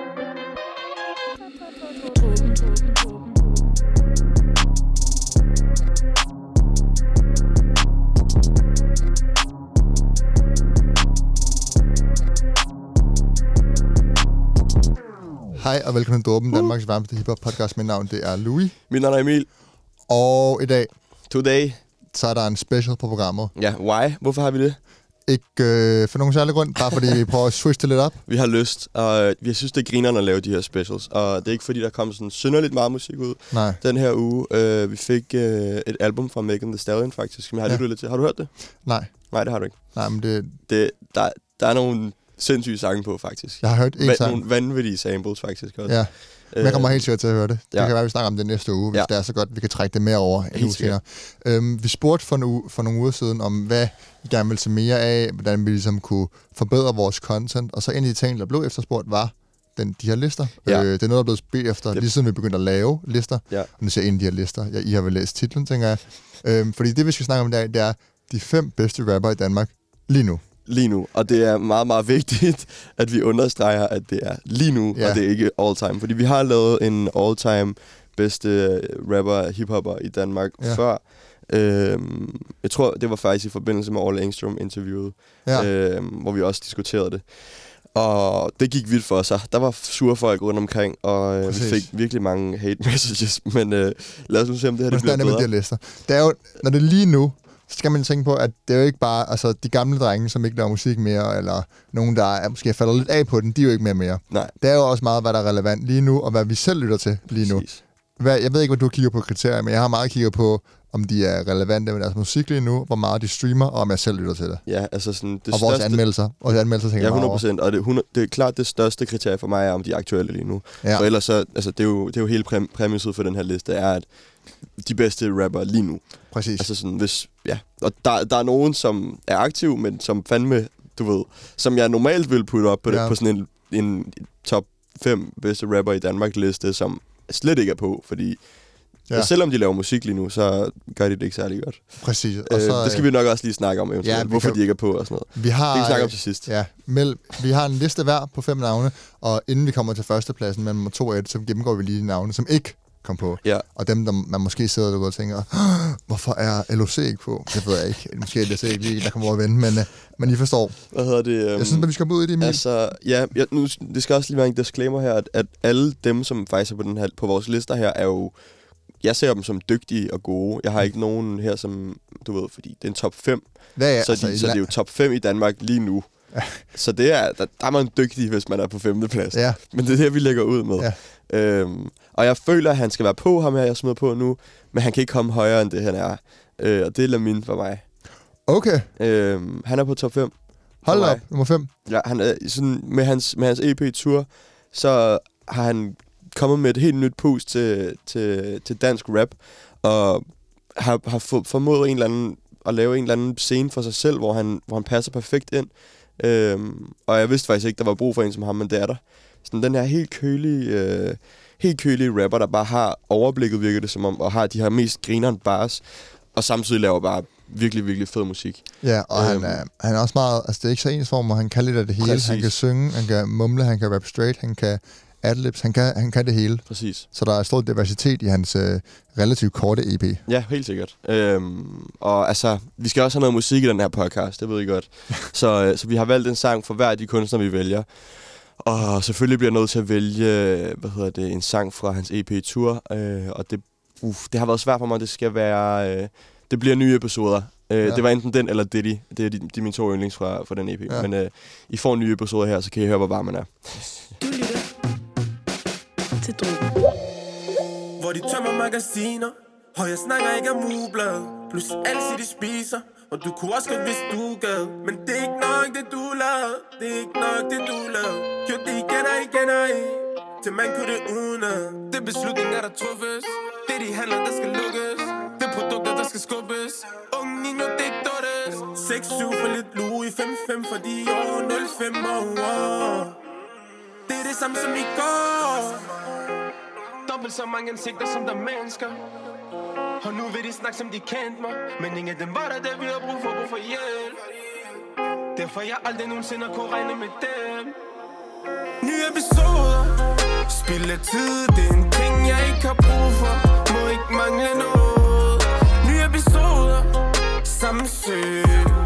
Hej og velkommen til Dråben, Danmarks varmeste hiphop podcast. Mit navn det er Louis. Mit navn er Emil. Og i dag, Today. så er der en special på programmet. Ja, why? Hvorfor har vi det? Ikke øh, for nogen særlig grund, bare fordi vi prøver at switche det lidt op. Vi har lyst, og øh, vi synes, det er grinerne at lave de her specials. Og det er ikke fordi, der kommer sådan synderligt meget musik ud Nej, den her uge. Øh, vi fik øh, et album fra Megan Thee Stallion, faktisk, som jeg har Ja. lyttet lidt til. Har du hørt det? nej, Nej, det har du ikke. nej, men det, Det, der, der er nogle sindssyge sange på, faktisk. jeg har hørt en sang. nogle vanvittige samples, faktisk også. Ja, men jeg kommer helt sikkert til at høre det. Det ja. kan være, at vi snakker om det næste uge, hvis Ja. det er så godt, vi kan trække det mere over en uge senere. Øhm, vi spurgte for, en uge, for nogle uger siden om, hvad vi gerne ville se mere af, hvordan vi ligesom kunne forbedre vores content, og så en af de ting, der blev efterspurgt, var den, de her lister. Ja. Øh, det er noget, der er blevet bedt efter, lige siden vi begyndte at lave lister. Ja. Og nu ser jeg en af de her lister. Ja, I har vel læst titlen, tænker jeg. Øhm, fordi det, vi skal snakke om i dag, det er de fem bedste rapper i Danmark lige nu. Lige nu. Og det er meget, meget vigtigt, at vi understreger, at det er lige nu, Ja. og det er ikke all time. Fordi vi har lavet en all time bedste rapper, hiphopper i Danmark Ja. før. Øhm, jeg tror, det var faktisk i forbindelse med All Engstrom interviewet, Ja. øhm, hvor vi også diskuterede det. Og det gik vildt for sig. Der var sure folk rundt omkring, og øh, vi fik virkelig mange hate messages. Men øh, lad os nu se, om det her det bliver er det bedre. her lister? Det er jo, når det lige nu, så skal man tænke på, at det er jo ikke bare altså, de gamle drenge, som ikke laver musik mere, eller nogen, der er, måske falder lidt af på den, de er jo ikke mere mere. Nej, Det er jo også meget, hvad der er relevant lige nu, og hvad vi selv lytter til lige nu. præcis. Hvad, jeg ved ikke, hvad du kigger på kriterier, men jeg har meget kigget på, om de er relevante med deres musik lige nu, hvor meget de streamer, og om jeg selv lytter til det. Ja, altså sådan det og vores største... anmeldelser. Vores anmeldelser tænker Ja, jeg meget 100 over. procent. Og det, er 100, det er klart det største kriterie for mig er, om de er aktuelle lige nu. Ja. For ellers så, altså det er jo, det er jo hele præm, præmisset for den her liste, er, at de bedste rapper lige nu. Præcis. Altså sådan, hvis, ja. Og der, der er nogen, som er aktiv, men som fandme, du ved, som jeg normalt vil putte op på, Ja. det, på sådan en, en top 5 bedste rapper i Danmark liste, som slet ikke er på, fordi Ja. selvom de laver musik lige nu, så gør de det ikke særlig godt. Præcis. Og Og så, øh, det skal vi nok også lige snakke om Ja, hvorfor kan- de ikke er på og sådan noget. vi har, Det kan vi snakke om øh, til sidst. Ja, mel, vi har en liste hver på fem navne, og inden vi kommer til førstepladsen mellem nummer to og et, så gennemgår vi lige de navne, som ikke kom på. Ja. Og dem, der man måske sidder derude og tænker, "Åh, hvorfor er LOC ikke på? Det ved jeg ikke. Måske er LOC ikke lige, der kommer over at vende, men, øh, men I forstår. Hvad hedder det? Um, Jeg synes, at vi skal ud i det, Emil. Altså, ja, jeg, nu, det skal også lige være en disclaimer her, at, at alle dem, som faktisk er på, den her, på vores lister her, er jo... Jeg ser dem som dygtige og gode. Jeg har ikke nogen her, som, du ved, fordi det er en top 5. Hvad er, Ja, så, altså, de, i så det er jo top 5 i Danmark lige nu. Så det er, der, der er man dygtig, hvis man er på femte plads. Ja, Men det er det, vi lægger ud med. Ja. Øhm, og jeg føler, at han skal være på ham her, jeg smider på nu. Men han kan ikke komme højere end det, han er. Øh, og det er Lamin for mig. okay. Øhm, han er på top 5. Hold op, nummer fem. Ja, han er sådan, med hans, med hans EP-tur, så har han kommet med et helt nyt pust til, til, til dansk rap, og har, har formået en eller anden, at lave en eller anden scene for sig selv, hvor han, hvor han passer perfekt ind. Øhm, og jeg vidste faktisk ikke, der var brug for en som ham, men det er der. Sådan den her helt kølige, øh, helt kølige rapper, der bare har overblikket, virker det som om, og har de her mest grineren bars, og samtidig laver bare virkelig, virkelig fed musik. Ja, og øhm. Han, er, han er også meget, altså det er ikke så ensform, hvor han kan lidt af det hele. Præcis. Han kan synge, han kan mumle, han kan rap straight, han kan adlibs, han kan, han kan det hele. Præcis. Så der er stor diversitet i hans øh, relativt korte EP. Ja, helt sikkert. Øhm, og altså, vi skal også have noget musik i den her podcast, det ved I godt. så, øh, så vi har valgt en sang for hver af de kunstnere, vi vælger. Og selvfølgelig bliver jeg nødt til at vælge, hvad hedder det, en sang fra hans EP-tur. Øh, og det, uh, det har været svært for mig, det skal være, øh, det bliver nye episoder. Øh, Ja. Det var enten den eller Diddy. Det er, de, de mine to yndlings fra, fra den EP. Ja. Ja. Men øh, I får nye episoder her, så kan I høre, hvor varm man er. Du lytter Hvor de tømmer magasiner Og jeg snakker ikke om ugeblad. Plus alt de spiser Og du kunne også godt, hvis du gad. Men det er ikke nok, det du lavede. Det er ikke nok, det du lavede. Gjort det igen og igen og igen. Til man kunne det uden Det er beslutninger, der truffes. Det er de handler, der skal lukkes. Det er produkter, der skal skubbes. Ungen i nu det er ikke dottes. 6-7 for lidt Louis 5-5 for de år. 0-5 år Det er det samme som i går. Dobbelt så mange ansigter som der mennesker. Og nu vil de snakke som de kendte mig. Men ingen af dem var der, der vi har brug for, brug for hjælp. Derfor jeg aldrig nogensinde kunne regne med dem. Nye episoder. Spild tid, det er en ting, jeg ikke har brug for. Må ikke mangle noget. Nye episoder. Samme søg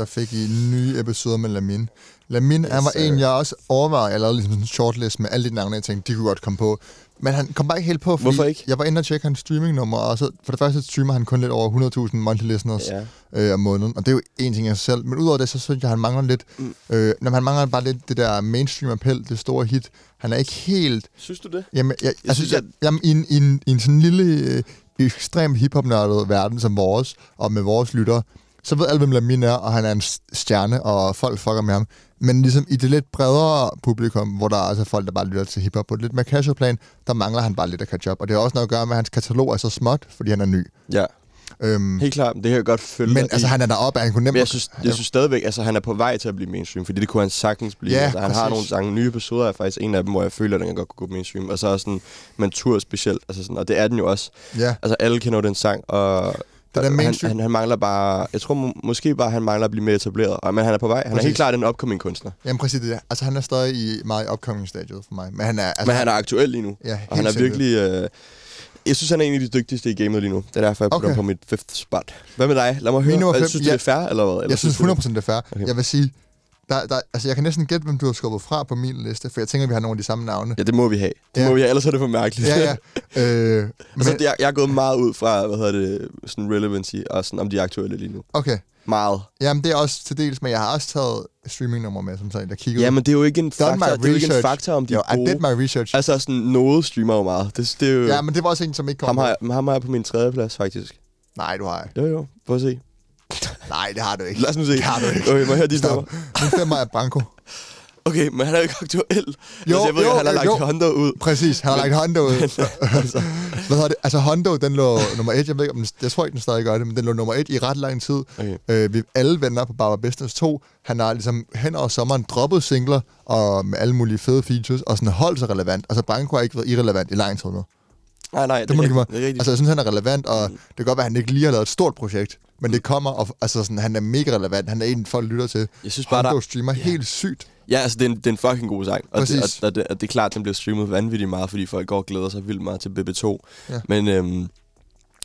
der fik I nye episoder med Lamin. Lamin, yes, han var en, jeg også overvejede. Jeg lavede ligesom sådan en shortlist med alle de navne, jeg tænkte, de kunne godt komme på. Men han kom bare ikke helt på, fordi Hvorfor ikke? jeg var inde og tjekke hans streamingnummer, og så for det første streamer han kun lidt over 100.000 monthly listeners Ja. øh, om måneden, og det er jo en ting af sig selv. Men udover det, så synes jeg, han mangler lidt, mm. øh, når han mangler bare lidt det der mainstream appel, det store hit. Han er ikke helt Synes du det? Jamen, jeg, jeg, altså, synes, jeg, at- jamen, i, en, i, en, i en sådan lille, øh, ekstremt hiphop-nørdet verden som vores, og med vores lyttere, så ved alle, hvem Lamin er, og han er en stjerne, og folk fucker med ham. Men ligesom i det lidt bredere publikum, hvor der er altså folk, der bare lytter til hiphop på et lidt mere casual plan, der mangler han bare lidt at catch up. Og det har også noget at gøre med, at hans katalog er så småt, fordi han er ny. Ja, Øhm, helt klart. Det kan jeg godt følge men altså, han er deroppe, han kunne nemt... Men jeg synes, jeg synes stadigvæk, altså han er på vej til at blive mainstream, fordi det kunne han sagtens blive. Ja, altså, han har præcis. nogle sange, nye episoder er faktisk en af dem, hvor jeg føler, at den kan godt kunne gå mainstream. Og så er sådan Mantur specielt, altså sådan, og det er den jo også. Ja, Altså alle kender jo den sang, og den er han, han, han, mangler bare, jeg tror må, måske bare, han mangler at blive mere etableret. Men han er på vej. Han Præcis. er helt klart en upcoming kunstner. Jamen præcis det der. Altså, han er stadig i meget upcoming stadiet for mig. Men han er... Altså, Men han er aktuel lige nu. Ja, og han er virkelig... Øh, jeg synes, han er en af de dygtigste i gamet lige nu. Det er derfor, jeg putter Okay. ham på mit fifth spot. Hvad med dig? Lad mig høre. Min nummer Jeg fem- synes, ja. det er fair, eller hvad? Eller Jeg synes du det- 100% det er fair. Okay. Jeg vil sige, der, der, altså jeg kan næsten gætte, hvem du har skubbet fra på min liste, for jeg tænker, vi har nogle af de samme navne. Ja, det må vi have. Det Ja. må vi have, ellers er det for mærkeligt. Ja, ja. Øh, men, Altså, jeg, jeg er gået meget ud fra, hvad hedder det, sådan relevancy, og sådan, om de er aktuelle lige nu. okay. Meget. Jamen, det er også til dels, men jeg har også taget streamingnummer med, som sagt, jeg kiggede. Ja, men det er jo ikke en faktor, det er jo ikke en research. faktor, om de jo, er I did gode. my research. Altså, sådan, noget streamer jo meget. Det, det er jo... ja, men det var også en, som ikke kom ham, har, jeg- ham har jeg på min tredje plads, faktisk. Nej, du har ikke. Jo, jo. Prøv at se. Nej, det har du ikke. Lad os nu se. Det har du ikke. Okay, må jeg høre de stemmer? Min femmer er Branko. Okay, men han er jo ikke aktuel. Jo, altså, jeg ved, jo, han har lagt jo. Honda ud. Præcis, han har lagt Hondo ud. altså, Hvad hedder det? Altså, Hondo, den lå nummer et. Jeg, ved ikke, om den, jeg tror ikke, den stadig gør det, men den lå nummer et i ret lang tid. okay. Øh, vi alle venner på Barber Business 2. Han har ligesom hen over sommeren droppet singler og med alle mulige fede features, og sådan holdt sig relevant. Altså, Branko har ikke været irrelevant i lang tid nu. Nej, nej, Det må du give mig. det er rigtigt. Altså, jeg synes, han er relevant, og det kan godt være, at han ikke lige har lavet et stort projekt, men det kommer, og altså, sådan, han er mega relevant. Han er en, folk lytter til. Jeg synes bare, der... streamer helt sygt. Ja, altså, det er, en, det er en fucking god sang. Og det, og, og, det, og det er klart, at den bliver streamet vanvittigt meget, fordi folk går og glæder sig vildt meget til BB2. Ja. Men øhm,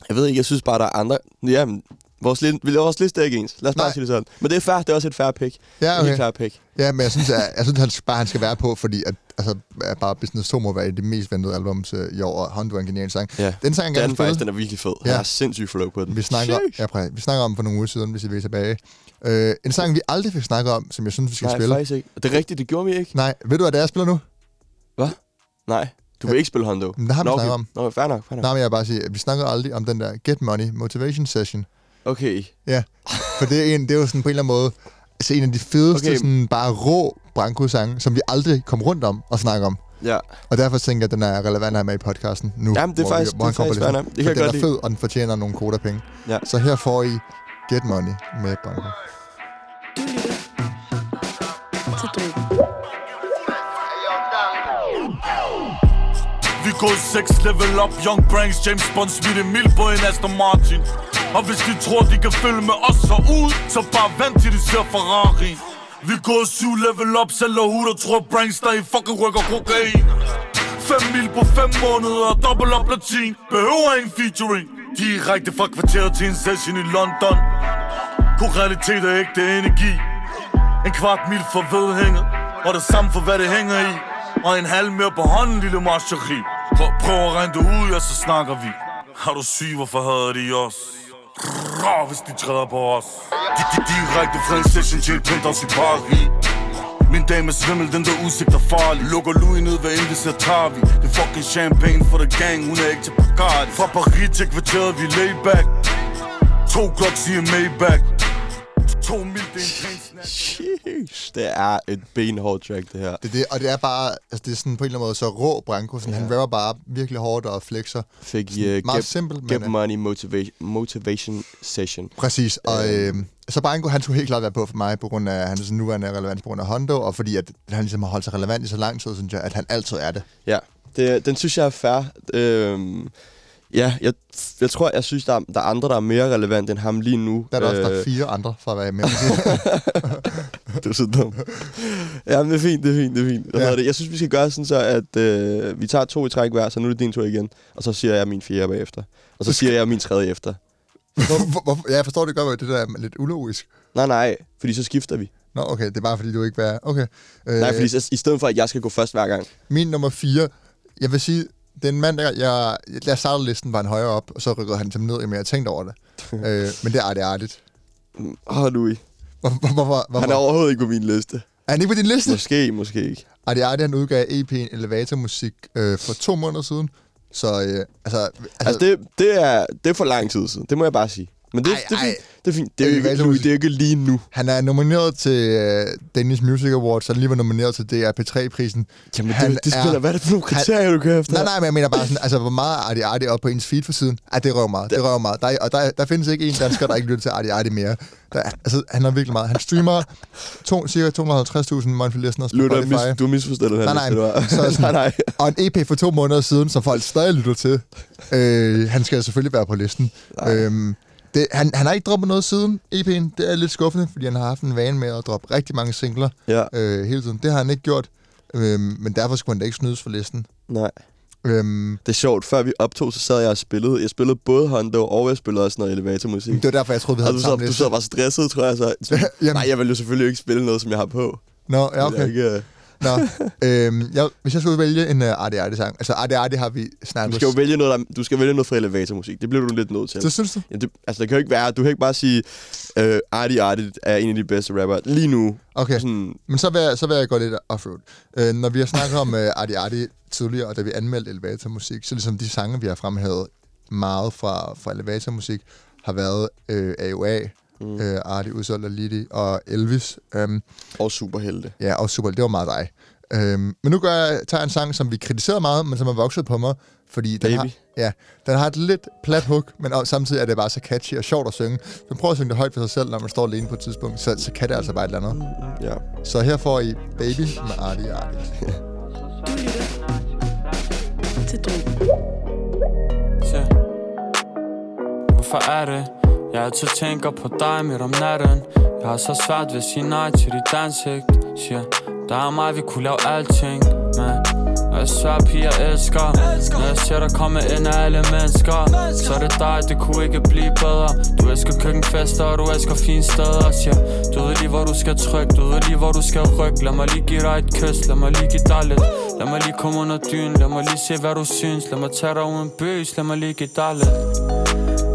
jeg ved ikke, jeg synes bare, der er andre... Ja, men vores, li- vores liste er ikke ens. Lad os bare Nej. sige det sådan. Men det er fair, det er også et fair pick. Ja, Okay. Helt fair pick. Ja, men jeg synes, at, jeg synes han bare, han skal være på, fordi at, altså, at bare Business 2 må være det mest ventede album til i år, og Hondo er en genial sang. Ja. Den sang, jeg Den, faktisk, den er virkelig fed. Ja. Jeg har sindssygt flow på den. vi snakker, Sheesh. ja, præcis. vi snakker om for nogle uger siden, hvis I vil tilbage. Øh, en sang, vi aldrig fik snakket om, som jeg synes, vi skal Nej, spille. faktisk ikke. Det er rigtigt, det gjorde vi ikke. Nej, ved du, hvad det er, jeg spiller nu? Nej, du vil ikke spille Hondo. Men der har vi Nå, snakket okay. om. Nå, fair nok, fair nok. Nej, men jeg vil bare sige, at vi snakker aldrig om den der Get Money Motivation Session. Okay. Ja, for det er, en, det er jo sådan på en eller anden måde altså en af de fedeste, Okay. sådan bare rå Branko-sange, som vi aldrig kom rundt om og snakke om. Ja. Og derfor tænker jeg, at den er relevant at have med i podcasten nu. Jamen, det er hvor faktisk- vi, hvor det er faktisk nok. Det kan jeg den godt er lide. fed, og den fortjener nogle koder penge. Ja. Så her får I Get Money med Branko. Du lytter til Drogen. Vi går 6 level up, Young Branks, James Bond, smidt Emil på en Aston Martin og hvis de tror, de kan følge med os så ud Så bare vent til de ser Ferrari. Vi går syv level up, sælger hud og tror Branks, der i fucking rykker kokain. 5 mil på 5 måneder, dobbelt op latin Behøver ingen featuring. Direkte fra kvarteret til en session i London. Koralitet er ægte energi. En kvart mil for vedhænget Og det samme for hvad det hænger i. Og en halv mere på hånden, lille marcheri Prøv, prøv at regne det ud, ja, så snakker vi. Har du syg, hvorfor havde de os? Rå, hvis de træder på os. De, de, Direkte fra en session til et penthouse i Paris. Min dame er svimmel, den der udsigt er farlig. Lukker Louis ned, hvad end vi ser tager vi. Det er fucking champagne for the gang, hun er ikke til Bacardi. Fra Paris til kvarteret, vi laid back. To kloks i en Maybach. To mil, det er en grænsnat. Sheesh, det er et benhårdt track, det her. Det, det, og det er bare, altså det er sådan på en eller anden måde så rå Branko, sådan, ja. han rapper bare virkelig hårdt og flexer. Fik Sådan uh, meget get, simpelt, men get øh, Money motivation, motivation Session. præcis. Og Øhm. øh, så Branko, han skulle helt klart være på for mig, på grund af hans nuværende relevans på grund af Hondo, og fordi at han ligesom har holdt sig relevant i så lang tid, synes jeg, at han altid er det. Ja, det, den synes jeg er fair. Øhm, ja, jeg, jeg tror, jeg synes, der er, der er andre, der er mere relevant end ham lige nu. Der er der også der er Øh, fire andre, for at være med. Du er så dum. ja, men det er fint, det er fint, det er fint. Hvad Ja. det? Jeg synes, vi skal gøre sådan så, at øh, vi tager to i træk hver, så nu er det din tur igen. Og så siger jeg min fjerde bagefter. Og så siger jeg min tredje efter. Hvor, hvor, hvor, ja, jeg forstår det godt, det der er lidt ulogisk. Nej, nej, fordi så skifter vi. Nå, okay, det er bare fordi, du ikke var... Okay. Øh, Nej, fordi så, i stedet for, at jeg skal gå først hver gang. Min nummer 4, jeg vil sige, den mand, der jeg, jeg startede listen, var en højere op, og så rykkede han til ned, men jeg tænkte over det. øh, men det er det artigt. Åh, oh, Louis. Han er overhovedet ikke på min liste. er han ikke på din liste? Måske, måske ikke. Arti Arti, han udgav EP'en Elevatormusik øh, for to måneder siden. Så øh, altså... altså, Altså, det, det, er, det er for lang tid siden. Det må jeg bare sige. Men det, Ej, det, er fint. det er fint. Det er jo ikke, musik. det er ikke lige nu. han er nomineret til øh, Danish Music Awards, så han lige var nomineret til DR P3-prisen. Jamen, Han det, det er- spiller, hvad er det for nogle kriterier, du kører efter? Nej, nej, men jeg mener bare sådan, altså hvor meget er Arti Arti op på ens feed for siden? Ja, det røver meget, det røver meget. Der, er- og der, der findes ikke en dansker, der ikke lytter til Arti Arti mere. Der, er- altså, han har virkelig meget. Han streamer to, cirka 250.000 monthly listeners på Spotify. mis, du har misforstået den her Nej, nej, så er sådan- nej, nej. Og en EP for to måneder siden, som folk stadig lytter til. Øh, han skal selvfølgelig være på listen. Øhm, det, han, han har ikke droppet noget siden EP'en. Det er lidt skuffende, fordi han har haft en vane med at droppe rigtig mange singler Ja, øh, hele tiden. Det har han ikke gjort. Øhm, men derfor skulle han da ikke snydes for listen. nej. Øhm, Det er sjovt. Før vi optog, så sad jeg og spillede. Jeg spillede både Hondo, og jeg spillede også noget elevatormusik. det var derfor, jeg troede, vi Og havde du den samme sad, du sad bare stresset, tror jeg. Så. Nej, jeg vil jo selvfølgelig ikke spille noget, som jeg har på. Nå, ja, okay. Ikke, øh, Nå, øhm, jeg, hvis jeg skulle vælge en uh, Arti Arti sang, altså Arti Arti har vi du snakket skal jo vælge noget, der, du skal vælge noget fra elevatormusik. Det bliver du lidt nødt til. Det synes du? Ja, det, altså, det kan jo ikke være, du kan ikke bare sige, øh, Artie Artie er en af de bedste rapper lige nu. Okay, Sådan, men så vil, jeg, så vil jeg gå lidt offroad. Øh, når vi har snakket om uh, Arti Arti tidligere, og da vi anmeldte elevatormusik, så ligesom de sange, vi har fremhævet meget fra, fra elevatormusik, har været øh, AOA, mm. øh, Arti, Udsolgt og Liddy og Elvis. Øhm, og superhelte. Ja, og super, det var meget dig. Øhm, men nu gør jeg, tager jeg en sang, som vi kritiserede meget, men som er vokset på mig, fordi den Baby. har, ja, den har et lidt plat hook, men også, samtidig er det bare så catchy og sjovt at synge. Så prøv at synge det højt for sig selv, når man står alene på et tidspunkt, så, så kan det altså bare et eller andet. Ja. Så her får I Baby med Artie Artie. Du lytter til. Ja. Hvorfor er det? Jeg altid tænker på dig midt om natten. Jeg har så svært ved at sige nej til dit ansigt Siger, der er mig, vi kunne lave alting Men jeg svær piger elsker. Når jeg ser dig komme ind af alle mennesker Så er det dig, det kunne ikke blive bedre. Du elsker køkkenfester, og du elsker fine steder Siger, du ved lige, hvor du skal trykke. Du ved lige, hvor du skal rykke. Lad mig lige give dig et kys, lad mig lige give dig lidt. Lad mig lige komme under dynen. Lad mig lige se, hvad du synes. Lad mig tage dig uden bøs, lad mig lige give dig lidt.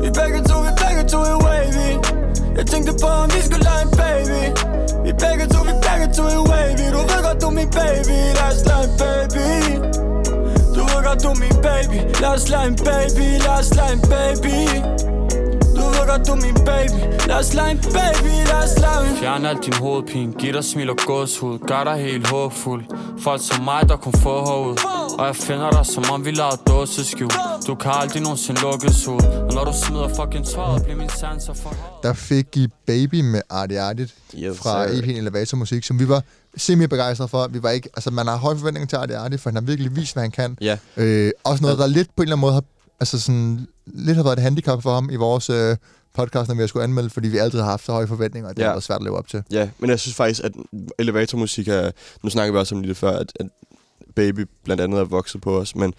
Vi begge to, vi to er wavy. Jeg tænkte på, om vi skulle lege en baby. Vi begge to, vi begge to er wavy. Du ved godt, du er min baby. Lad os lege en baby. Du ved godt, du er min baby. Lad os lege en baby. Lad os lege en baby. Godt, du min baby. Lad os lege en baby Lad os lege en Fjern alt din hovedpine, giv dig smil og gåshud Gør dig helt håbfuld Folk som mig, der kun får hoved Og jeg finder dig, som om vi lavede dåseskjul. Du kan aldrig nogensinde lukkes ud. Og når du smider fucking tøjet, bliver min sanser for Der fik I Baby med Artie Artie Yes, fra sir. EP'en Elevatormusik, som vi var semi begejstrede for. Vi var ikke, altså man har høje forventninger til Artie Artie, for han har virkelig vist, hvad han kan. Ja. Øh, også noget, der lidt på en eller anden måde har, altså sådan, lidt har været et handicap for ham i vores øh, podcast, når vi har skulle anmelde, fordi vi altid har haft så høje forventninger, og det Ja. har været svært at leve op til. Ja, men jeg synes faktisk, at elevatormusik er... Nu snakker vi også om lidt før, at, at Baby blandt andet er vokset på os, men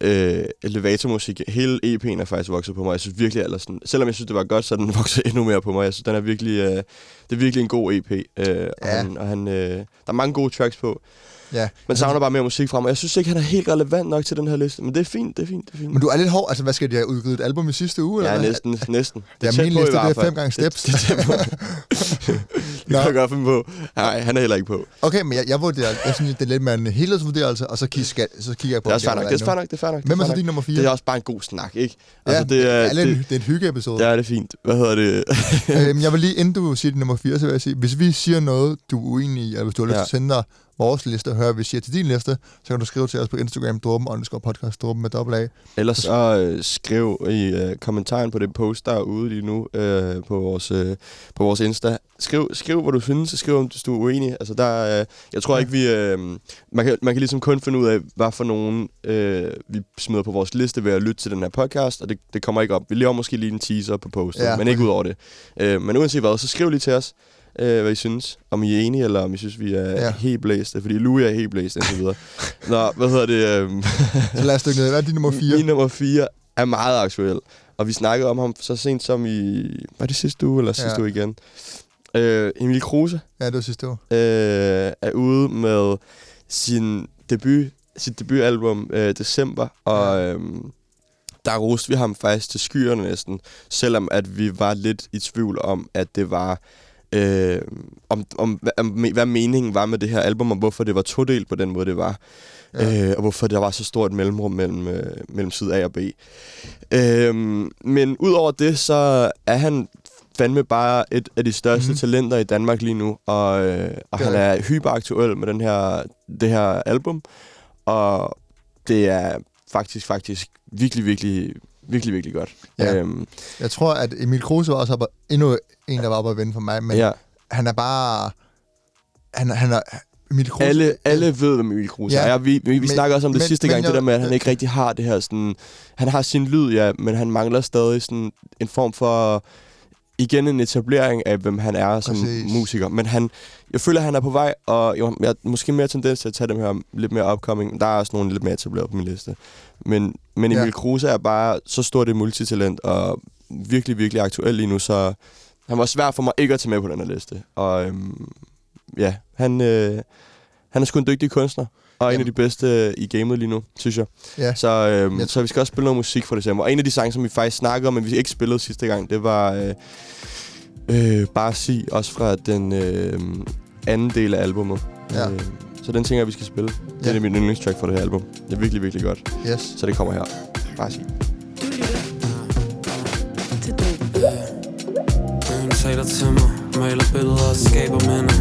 øh, elevatormusik, hele EP'en er faktisk vokset på mig. Jeg synes virkelig, eller sådan, selvom jeg synes, det var godt, så er den vokset endnu mere på mig. Jeg synes, den er virkelig, øh, det er virkelig en god EP, øh, og, Ja. han, og han, øh, der er mange gode tracks på. Ja. Man savner bare mere musik fra ham, og jeg synes ikke, han er helt relevant nok til den her liste. Men det er fint, det er fint, det er fint. Men du er lidt hård. Altså, hvad skal de have udgivet et album i sidste uge? Ja, eller næsten, næsten. Ja, tæt min på i liste, det er fem gange steps. Det, det, er på. det kan jeg godt finde på. Nej, han er heller ikke på. Okay, men jeg, jeg vurderer, jeg synes, det er lidt mere en helhedsvurdering, og så kigger, skal, så kigger jeg på... Det er også nok, det er fair nok, det er fair nok. Hvem er så din nummer fire? Det er også bare en god snak, ikke? Ja, Altså, det er, det, det, det er en hyggeepisode. det er det fint. Hvad hedder det? øhm, jeg vil lige, inden du siger din nummer 4, så vil jeg sige, hvis vi siger noget, du er uenig i, eller hvis du har lyst Ja. til at sende dig vores liste og høre, hvad vi siger til din liste, så kan du skrive til os på Instagram, dråben underscore podcast, dråben med dobbelt A. Ellers så øh, skriv i øh, kommentaren på det post, der er ude lige nu øh, på, vores, øh, på vores Insta. Skriv, skriv, hvad du synes, og skriv, om du er uenig. Altså, der, øh, jeg tror Ja. ikke, vi... Øh, man, kan, man kan ligesom kun finde ud af, hvad for nogen øh, vi smider på vores liste ved at lytte til den her podcast, og det, det kommer ikke op. Vi laver måske lige en teaser på postet, Ja, men ikke ud over det. Øh, men uanset hvad, så skriv lige til os, øh, hvad I synes. Om I er enige, eller om I synes, vi er Ja. helt blæste. Fordi Louis er helt blæst, indtil videre. Nå, hvad hedder det? Øh, Så lad os dykke ned. Hvad er din nummer 4? min nummer 4 er meget aktuel. Og vi snakkede om ham så sent som i... Var det sidste uge, eller sidste Ja. uge igen? Øh, Emil Kruse Ja, det var sidste år. øh, er ude med sin debut, sit debutalbum øh, december, og Ja. øh, der roste vi ham faktisk til skyerne næsten, selvom at vi var lidt i tvivl om, at det var... Øh, om, om, hvad, om, hvad meningen var med det her album, og hvorfor det var todelt på den måde, det var. Ja. Ja. Øh, og hvorfor der var så stort mellemrum mellem, øh, mellem side A og B. Øh, men udover det, så er han fandme bare et af de største Mhm. mm. talenter i Danmark lige nu, og, øh, og er han er hyperaktuel med den her, det her album, og det er faktisk, faktisk virkelig, virkelig, virkelig, virkelig godt. Ja. Øhm, Jeg tror, at Emil Kruse var også oppe, endnu en, der var oppe at vinde for mig, men ja. han er bare... Han, han er... Emil Kruse... Alle, alle ved, hvem Emil Kruse Ja. er. Vi, vi, vi Men- snakker også om det men- sidste men gang, jeg- det der med, at han ikke rigtig har det her sådan... Han har sin lyd, ja, men han mangler stadig sådan en form for... Igen en etablering af, hvem han er som Præcis. musiker. Men han, jeg føler, at han er på vej, og jo, jeg har måske mere tendens til at tage dem her lidt mere upcoming. Der er også nogle lidt mere etableret på min liste. Men, men Ja. Emil Kruse er bare så stort et multitalent, og virkelig, virkelig aktuel lige nu, så han var svær for mig ikke at tage med på den her liste. Og øhm, ja, han, øh, han er sgu en dygtig kunstner, og en af de bedste øh, i gamet lige nu, synes jeg. Ja. Så, øhm, Jeg- så vi skal også spille noget musik for december. Og en af de sange, som vi faktisk snakkede om, men vi ikke spillede sidste gang, det var øh, øh, Bare Sig, også fra den øh, anden del af albumet. Ja. Øh, så den tænker jeg, vi skal spille. Det Ja. er min yndlingstrack for det her album. Det er virkelig, virkelig godt. Yes. Så det kommer her. Bare Sig. Taler til mig Maler billeder og skaber minder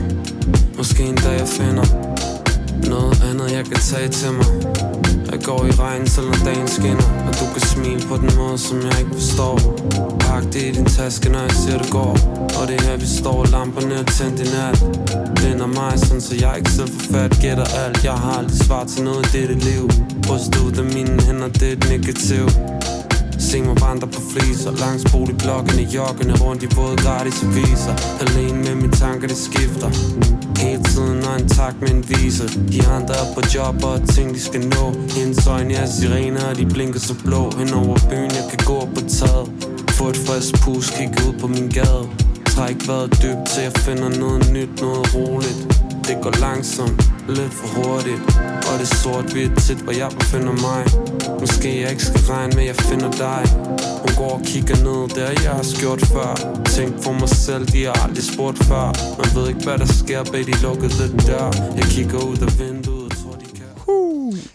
Måske en dag jeg finder noget andet jeg kan tage til mig. Jeg går i regn selvom dagen skinner Og du kan smile på den måde som jeg ikke forstår. Pak det i din taske når jeg ser det går. Og det er her vi står Lamperne er tændt i nat. Blinder mig sådan så jeg ikke selv får fat. Gætter alt Jeg har aldrig svar til noget i dette liv. Ryst ud af mine hænder det er et negativ Se mig vandre på fliser. Langs boligblokkene, joggende rundt i våde gratis aviser. Alene med mine tanker, det skifter. Hele tiden og en tak med en vise. De andre er på job og ting, de skal nå. Hendes øjne er sirener, og de blinker så blå. Hen over byen, jeg kan gå på taget. Få et frisk pus, kigge ud på min gade. Træk vejret dybt til jeg finder noget nyt, noget roligt. Det går langsomt, lidt for hurtigt. Og det er sort-hvidt tit, hvor jeg befinder mig. Måske jeg ikke skal regne med, at jeg finder dig. Hun går og kigger ned, der jeg har skjort før. Tænk for mig selv, de har aldrig spurgt før. Man ved ikke, hvad der sker bag de lukkede dør. Jeg kigger ud af vinduet, tror de kan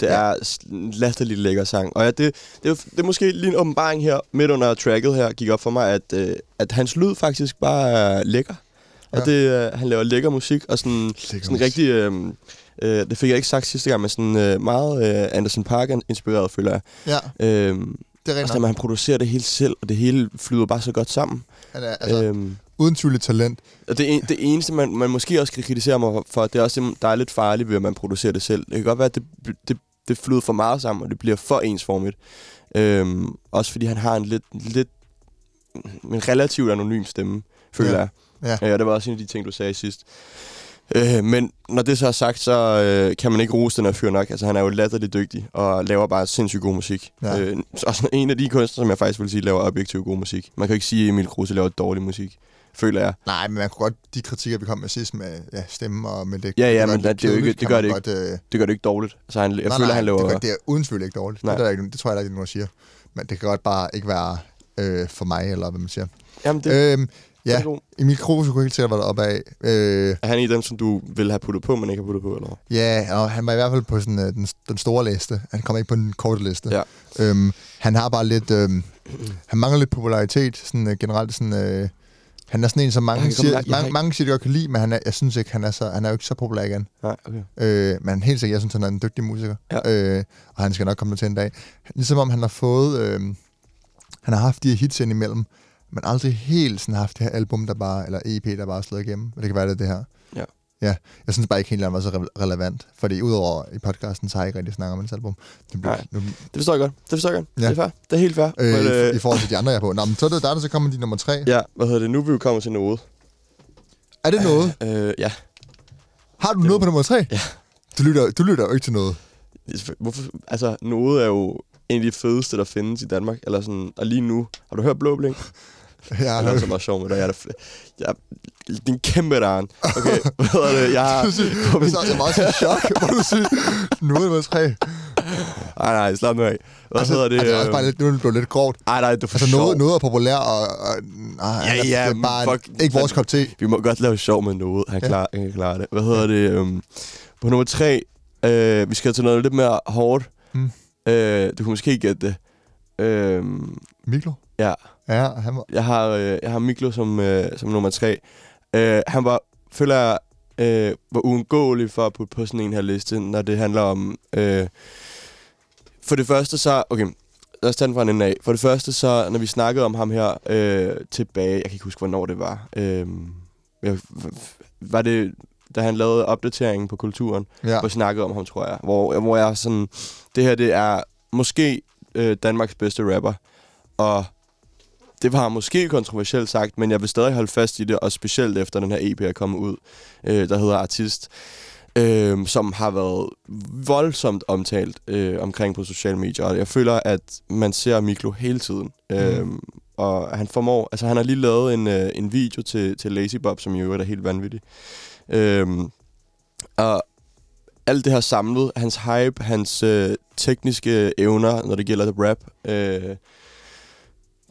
Det er en latterlig lækker sang. Og ja, det, det, er, det er måske lige en åbenbaring her, midt under tracket her, gik op for mig, at, øh, at hans lyd faktisk bare er lækker. Og Ja. det, øh, han laver lækker musik, og sådan, sådan musik. rigtig... Øh, øh, det fik jeg ikke sagt sidste gang, men sådan øh, meget øh, Anderson Park-inspireret, føler jeg. Ja, Øh, det er når man producerer det hele selv, og det hele flyder bare så godt sammen. Han er altså, Øhm, uden tvivl et talent. og det, en, det eneste, man, man måske også kan kritisere mig for, det er også, der er lidt farligt ved, at man producerer det selv. Det kan godt være, at det, det, det flyder for meget sammen, og det bliver for ensformigt. Øhm, også fordi han har en lidt, lidt en relativt anonym stemme, føler Ja. jeg. Ja. ja. det var også en af de ting, du sagde sidst. Øh, men når det så er sagt, så øh, kan man ikke rose den her fyr nok. Altså, han er jo latterligt dygtig og laver bare sindssygt god musik. Ja. Øh, så også en af de kunstnere, som jeg faktisk vil sige, laver objektiv god musik. Man kan jo ikke sige, at Emil Kruse laver dårlig musik, føler jeg. Nej, men man kunne godt, de kritikker, vi kom med sidst med ja, stemme og med det. Ja, ja, det men det jo ikke- det gør det godt, øh, Det gør det ikke dårligt. Altså, han, jeg nej, føler, nej, han laver... Det, gør, det er uden tvivl ikke dårligt. Nej. Det, er der ikke, det tror jeg ikke, nogen siger. Men det kan godt bare ikke være øh, for mig, eller hvad man siger. Jamen, det, Øhm, det ja. Emil Kruse kunne helt sikkert være deroppe af. Øh, Er han af dem, som du vil have puttet på, men ikke har puttet på, eller ja, og han var i hvert fald på sådan, øh, den, den store liste. Han kommer ikke på den korte liste. Ja. Øhm, han har bare lidt... Øhm, han mangler lidt popularitet, sådan øh, generelt sådan... Øh, han er sådan en, som mange, siger, langt- mange, ikke- mange siger, de godt kan lide, men han er, jeg synes ikke, han er, så, han er jo ikke så populær igen. Nej, okay. Øh, men helt sikkert, jeg synes, han er en dygtig musiker. Ja. Øh, og han skal nok komme til en dag. Ligesom om han har fået... Øh, han har haft de her hits indimellem, men aldrig helt sådan haft det her album, der bare, eller EP, der bare er slået igennem. Det kan være, det det her. Ja. Ja, jeg synes bare ikke helt, at var så re- relevant. Fordi udover i podcasten, så har jeg ikke rigtig snakket om hans album. Det Nej. nu, Det forstår jeg godt. Det forstår jeg godt. Ja. Det er fair. Det er helt fair. øh, men, i, øh, I forhold til de andre, jeg er på. Nå, men så er det der, der så kommer de nummer tre. ja, hvad hedder det? Nu er vi jo kommet til noget. Er det noget? Øh, ja. Har du noget på nummer tre? Ja. Du lytter, du lytter jo ikke til noget. Hvorfor? Altså, noget er jo en af de fedeste, der findes i Danmark. Eller sådan, og lige nu, har du hørt Blå Blink? Ja, Det er også meget sjovt med dig. Jeg er, jeg, det er en kæmpe darn. Okay, hvad hedder det? Jeg har... du siger, så jeg var også i chok, hvor du siger, nu er det nummer tre. Nej, nej, slap nu af. Hvad altså, hedder det? Altså, det er også bare øh, lidt, nu er det blevet lidt grovt. Ej, nej, det er for Altså, sjov. noget, noget er populær, og, og nej, Ja, altså, ja, det er bare fuck, ikke vores kop te. Vi må godt lave sjov med noget. Han, Ja. ja. klar, han kan klare det. Hvad hedder det? Øhm, på nummer tre, øh, vi skal til noget lidt mere hårdt. Mm. Øh, du kan måske gætte det. Øhm, Miklo? Ja, Ja, han var... jeg har, øh, jeg har Miklo som, øh, som nummer tre. Øh, han var, føler jeg, øh, var uundgåelig for at putte på sådan en her liste, når det handler om... Øh, for det første så... Okay, lad os tage den fra en ende af. For det første så, når vi snakkede om ham her øh, tilbage... Jeg kan ikke huske, hvornår det var. Øh, jeg, var det, da han lavede opdateringen på kulturen? Ja. hvor snakkede om ham, tror jeg. Hvor, hvor jeg sådan, det her det er måske øh, Danmarks bedste rapper, og det var måske kontroversielt sagt, men jeg vil stadig holde fast i det, og specielt efter den her EP er kommet ud, øh, der hedder Artist, øh, som har været voldsomt omtalt øh, omkring på sociale medier, og jeg føler, at man ser Miklo hele tiden. Mm. Øh, og han formår, altså han har lige lavet en, øh, en video til, til Lazy Bob, som i øvrigt er helt vanvittig. Øh, og alt det her samlet, hans hype, hans øh, tekniske evner, når det gælder rap, øh,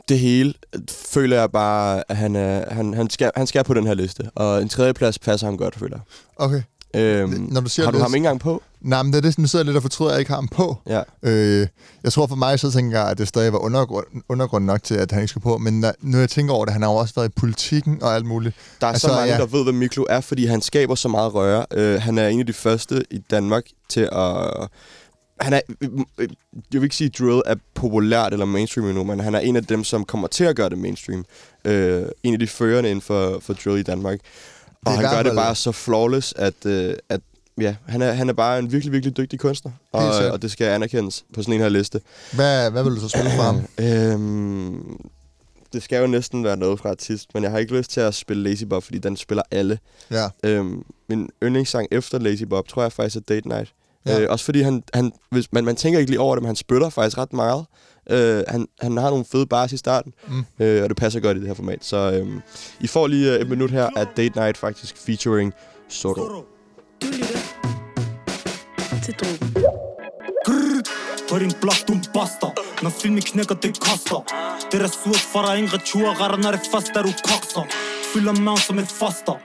det hele, føler jeg bare, at han, er, han, han, skal, han skal på den her liste. Og en tredjeplads passer ham godt, føler Okay. jeg. Øhm, Når du siger har du det, ham ikke engang på? Nej, men det er det, nu sidder jeg lidt og fortryder, at jeg ikke har ham på. Ja. Øh, jeg tror for mig, så tænker jeg, at det stadig var undergrund, undergrund nok til, at han ikke skulle på. Men når, jeg tænker over det, han har jo også været i politikken og alt muligt. Der er altså, så mange, ja. der ved, hvad Miklo er, fordi han skaber så meget røre. Øh, han er en af de første i Danmark til at... Han er, øh, jeg vil ikke sige, at drill er populært eller mainstream endnu, men han er en af dem, som kommer til at gøre det mainstream. Øh, en af de førende inden for, for drill i Danmark. Og han gør det bare så flawless, at, øh, at ja, han, er, han er bare en virkelig, virkelig dygtig kunstner. Og, og det skal anerkendes på sådan en her liste. Hvad, hvad vil du så spille for ham? Øhm, det skal jo næsten være noget fra artist, men jeg har ikke lyst til at spille Lazy Bob, fordi den spiller alle. Ja. Øhm, min yndlingssang efter Lazy Bob, tror jeg faktisk er Date Night. Ja. Øh, også fordi han, han hvis, man, man tænker ikke lige over det, men han spytter faktisk ret meget. Øh, han, han har nogle fede bars i starten, Mm. øh, og det passer godt i det her format. Så øhm, I får lige øh, et minut her af Date Night faktisk featuring Soto. Du lytter til Drogen. På din blok, du er en buster Når filmen knækker, det koster Det er surt for dig, ingen retur Retter, når det først er du kokser Fylder maven som et foster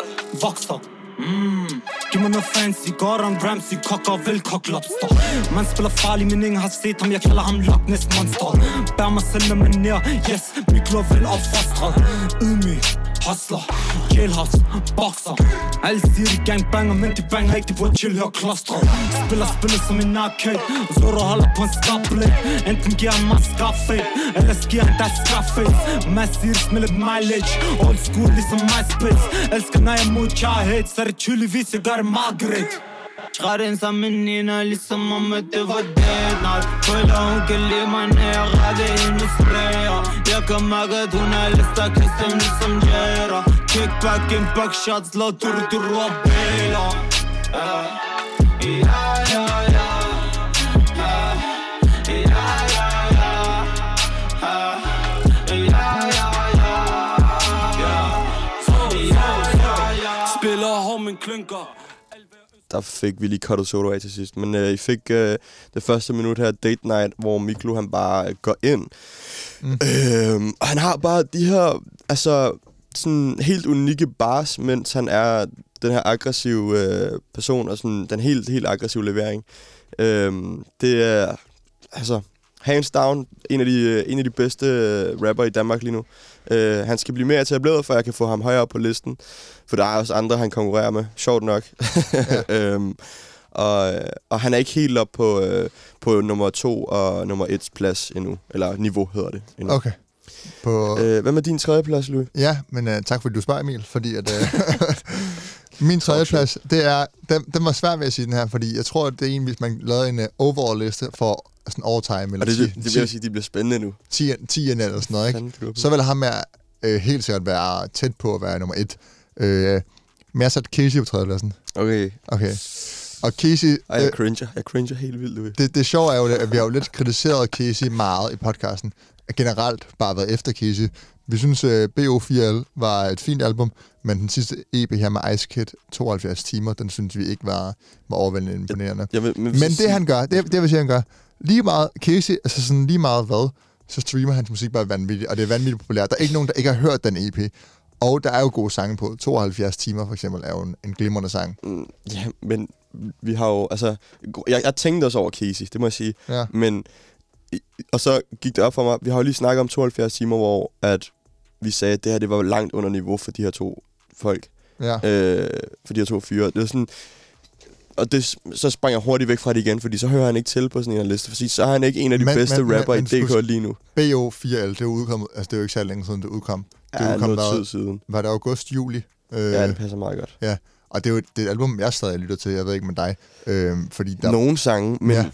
Vokser Mm. Giv mig noget fancy, Gordon Ramsay, kokker og velkok lobster. Man spiller farlig, men ingen har set ham. Jeg kalder ham Loch Ness Monster. Bær mig selv med manér, yes Mit glor vel opfostret. Ydmyg, hustler, jailhouse, boxer. Alle siger de gangbanger, men de banger ikke De burde tilhøre klostret Spiller spillet som en arcade Zoro holder på en skarp blade Enten giver han mig scarfade Eller giver han dig skarface Mads siger med lidt mileage Old school ligesom MySpace. Elsker når jeg modtager hate Cele vise doar magret Shqare nësa minina lisë më me të vëdinat Fëlla unë këlli ma në gade i në spreja Ja ka më gëtë unë e lista kësëm në së gjera Kick back, impact shots, la tërë të bela. Eh. Der fik vi lige Cotto Solo af til sidst. Men øh, I fik øh, det første minut her, Date Night, hvor Miklo han bare går ind. Mm. Øhm, og han har bare de her, altså, sådan helt unikke bars, mens han er den her aggressive øh, person, og sådan den helt, helt aggressive levering. Øhm, det er, altså, hands down, en af de, øh, en af de bedste øh, rapper i Danmark lige nu. Øh, han skal blive mere etableret, for jeg kan få ham højere op på listen. For der er også andre, han konkurrerer med. Sjovt nok. Ja. øhm, og, og han er ikke helt op på, øh, på nummer to og nummer et plads endnu. Eller niveau hedder det endnu. Okay. På, Øh, hvad med din tredje plads, Louis? Ja, men uh, tak fordi du spørger, Emil, fordi at... Uh, min tredje plads, det er... Den, den var svært ved at sige den her, fordi jeg tror, at det er en, hvis man lavede en uh, overall-liste for sådan all time, eller Og det, 10, det, det vil jeg sige, de bliver spændende nu. 10, 10 eller sådan noget, ikke? Du. Så vil ham her øh, helt sikkert være tæt på at være nummer et. Øh, men jeg har sat Casey på tredjepladsen. Okay. Okay. Og Casey... Ej, jeg cringer. Jeg cringer helt vildt, Louis. det, det sjove er jo, at vi har jo lidt kritiseret Casey meget i podcasten. Generelt bare været efter Casey. Vi synes, uh, BO4L var et fint album, men den sidste EP her med Ice Kid, 72 timer, den synes vi ikke var, var overvældende imponerende. Jeg vil, men, Men det han gør, det, det vil sige, han gør, lige meget, Casey, altså sådan lige meget hvad, så streamer hans musik bare vanvittigt, og det er vanvittigt populært. Der er ikke nogen, der ikke har hørt den EP. Og der er jo gode sange på. 72 timer for eksempel er jo en, en glimrende sang. Mm, Ja, men vi har jo, altså... Jeg, jeg tænkte også over Casey, det må jeg sige. Ja. Men... Og så gik det op for mig, vi har jo lige snakket om 72 timer, hvor at vi sagde, at det her det var langt under niveau for de her to folk. Ja. Øh, for de her to fyre. Det er sådan... Og det, så sprang jeg hurtigt væk fra det igen, fordi så hører han ikke til på sådan en liste. Fordi så er han ikke en af de Men- bedste men- rapper men- i DK lige nu. BO4L, det er udkommet, altså det er jo ikke så længe siden, det udkom. Det Ja, udkom noget tid siden. Var det august, juli? Øh, Ja, det passer meget godt. ja. Og det er jo det et album, jeg stadig lytter til, jeg ved ikke med dig. Øh, fordi der, Nogle sange, men... Ja.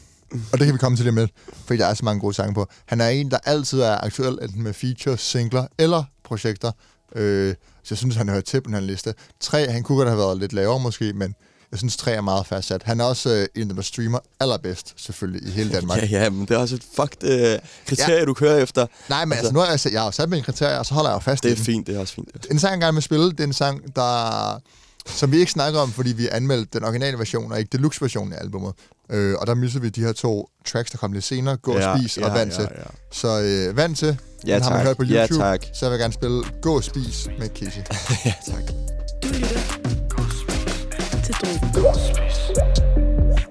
Og det kan vi komme til lige med, fordi der er så mange gode sange på. Han er en, der altid er aktuel, enten med features, singler eller projekter. Øh, så jeg synes, han hører til på den her liste. Tre, han kunne godt have været lidt lavere måske, men jeg synes, tre er meget fastsat. Han er også øh, en af dem, der streamer allerbedst, selvfølgelig, i hele Danmark. Ja, ja, men det er også et fucked øh, kriterie, ja. du kører efter. Nej, men altså, nu har jeg, sat- jeg har jo sat mine kriterier, og så holder jeg jo fast Det i er dem. fint, det er også fint. En sang, jeg gerne vil spille, det er en sang, der, som vi ikke snakker om, fordi vi anmeldte den originale version, og ikke deluxe-versionen af albummet. Øh, og der missede vi de her to tracks, der kom lidt senere, Gå Ja, og Spis ja, og Vand ja, til. ja. Så øh, Vand til, Ja, den har man tak. hørt på Ja, YouTube, tak. så jeg vil gerne spille Gå og Spis med Casey. ja, tak. Til Drogen.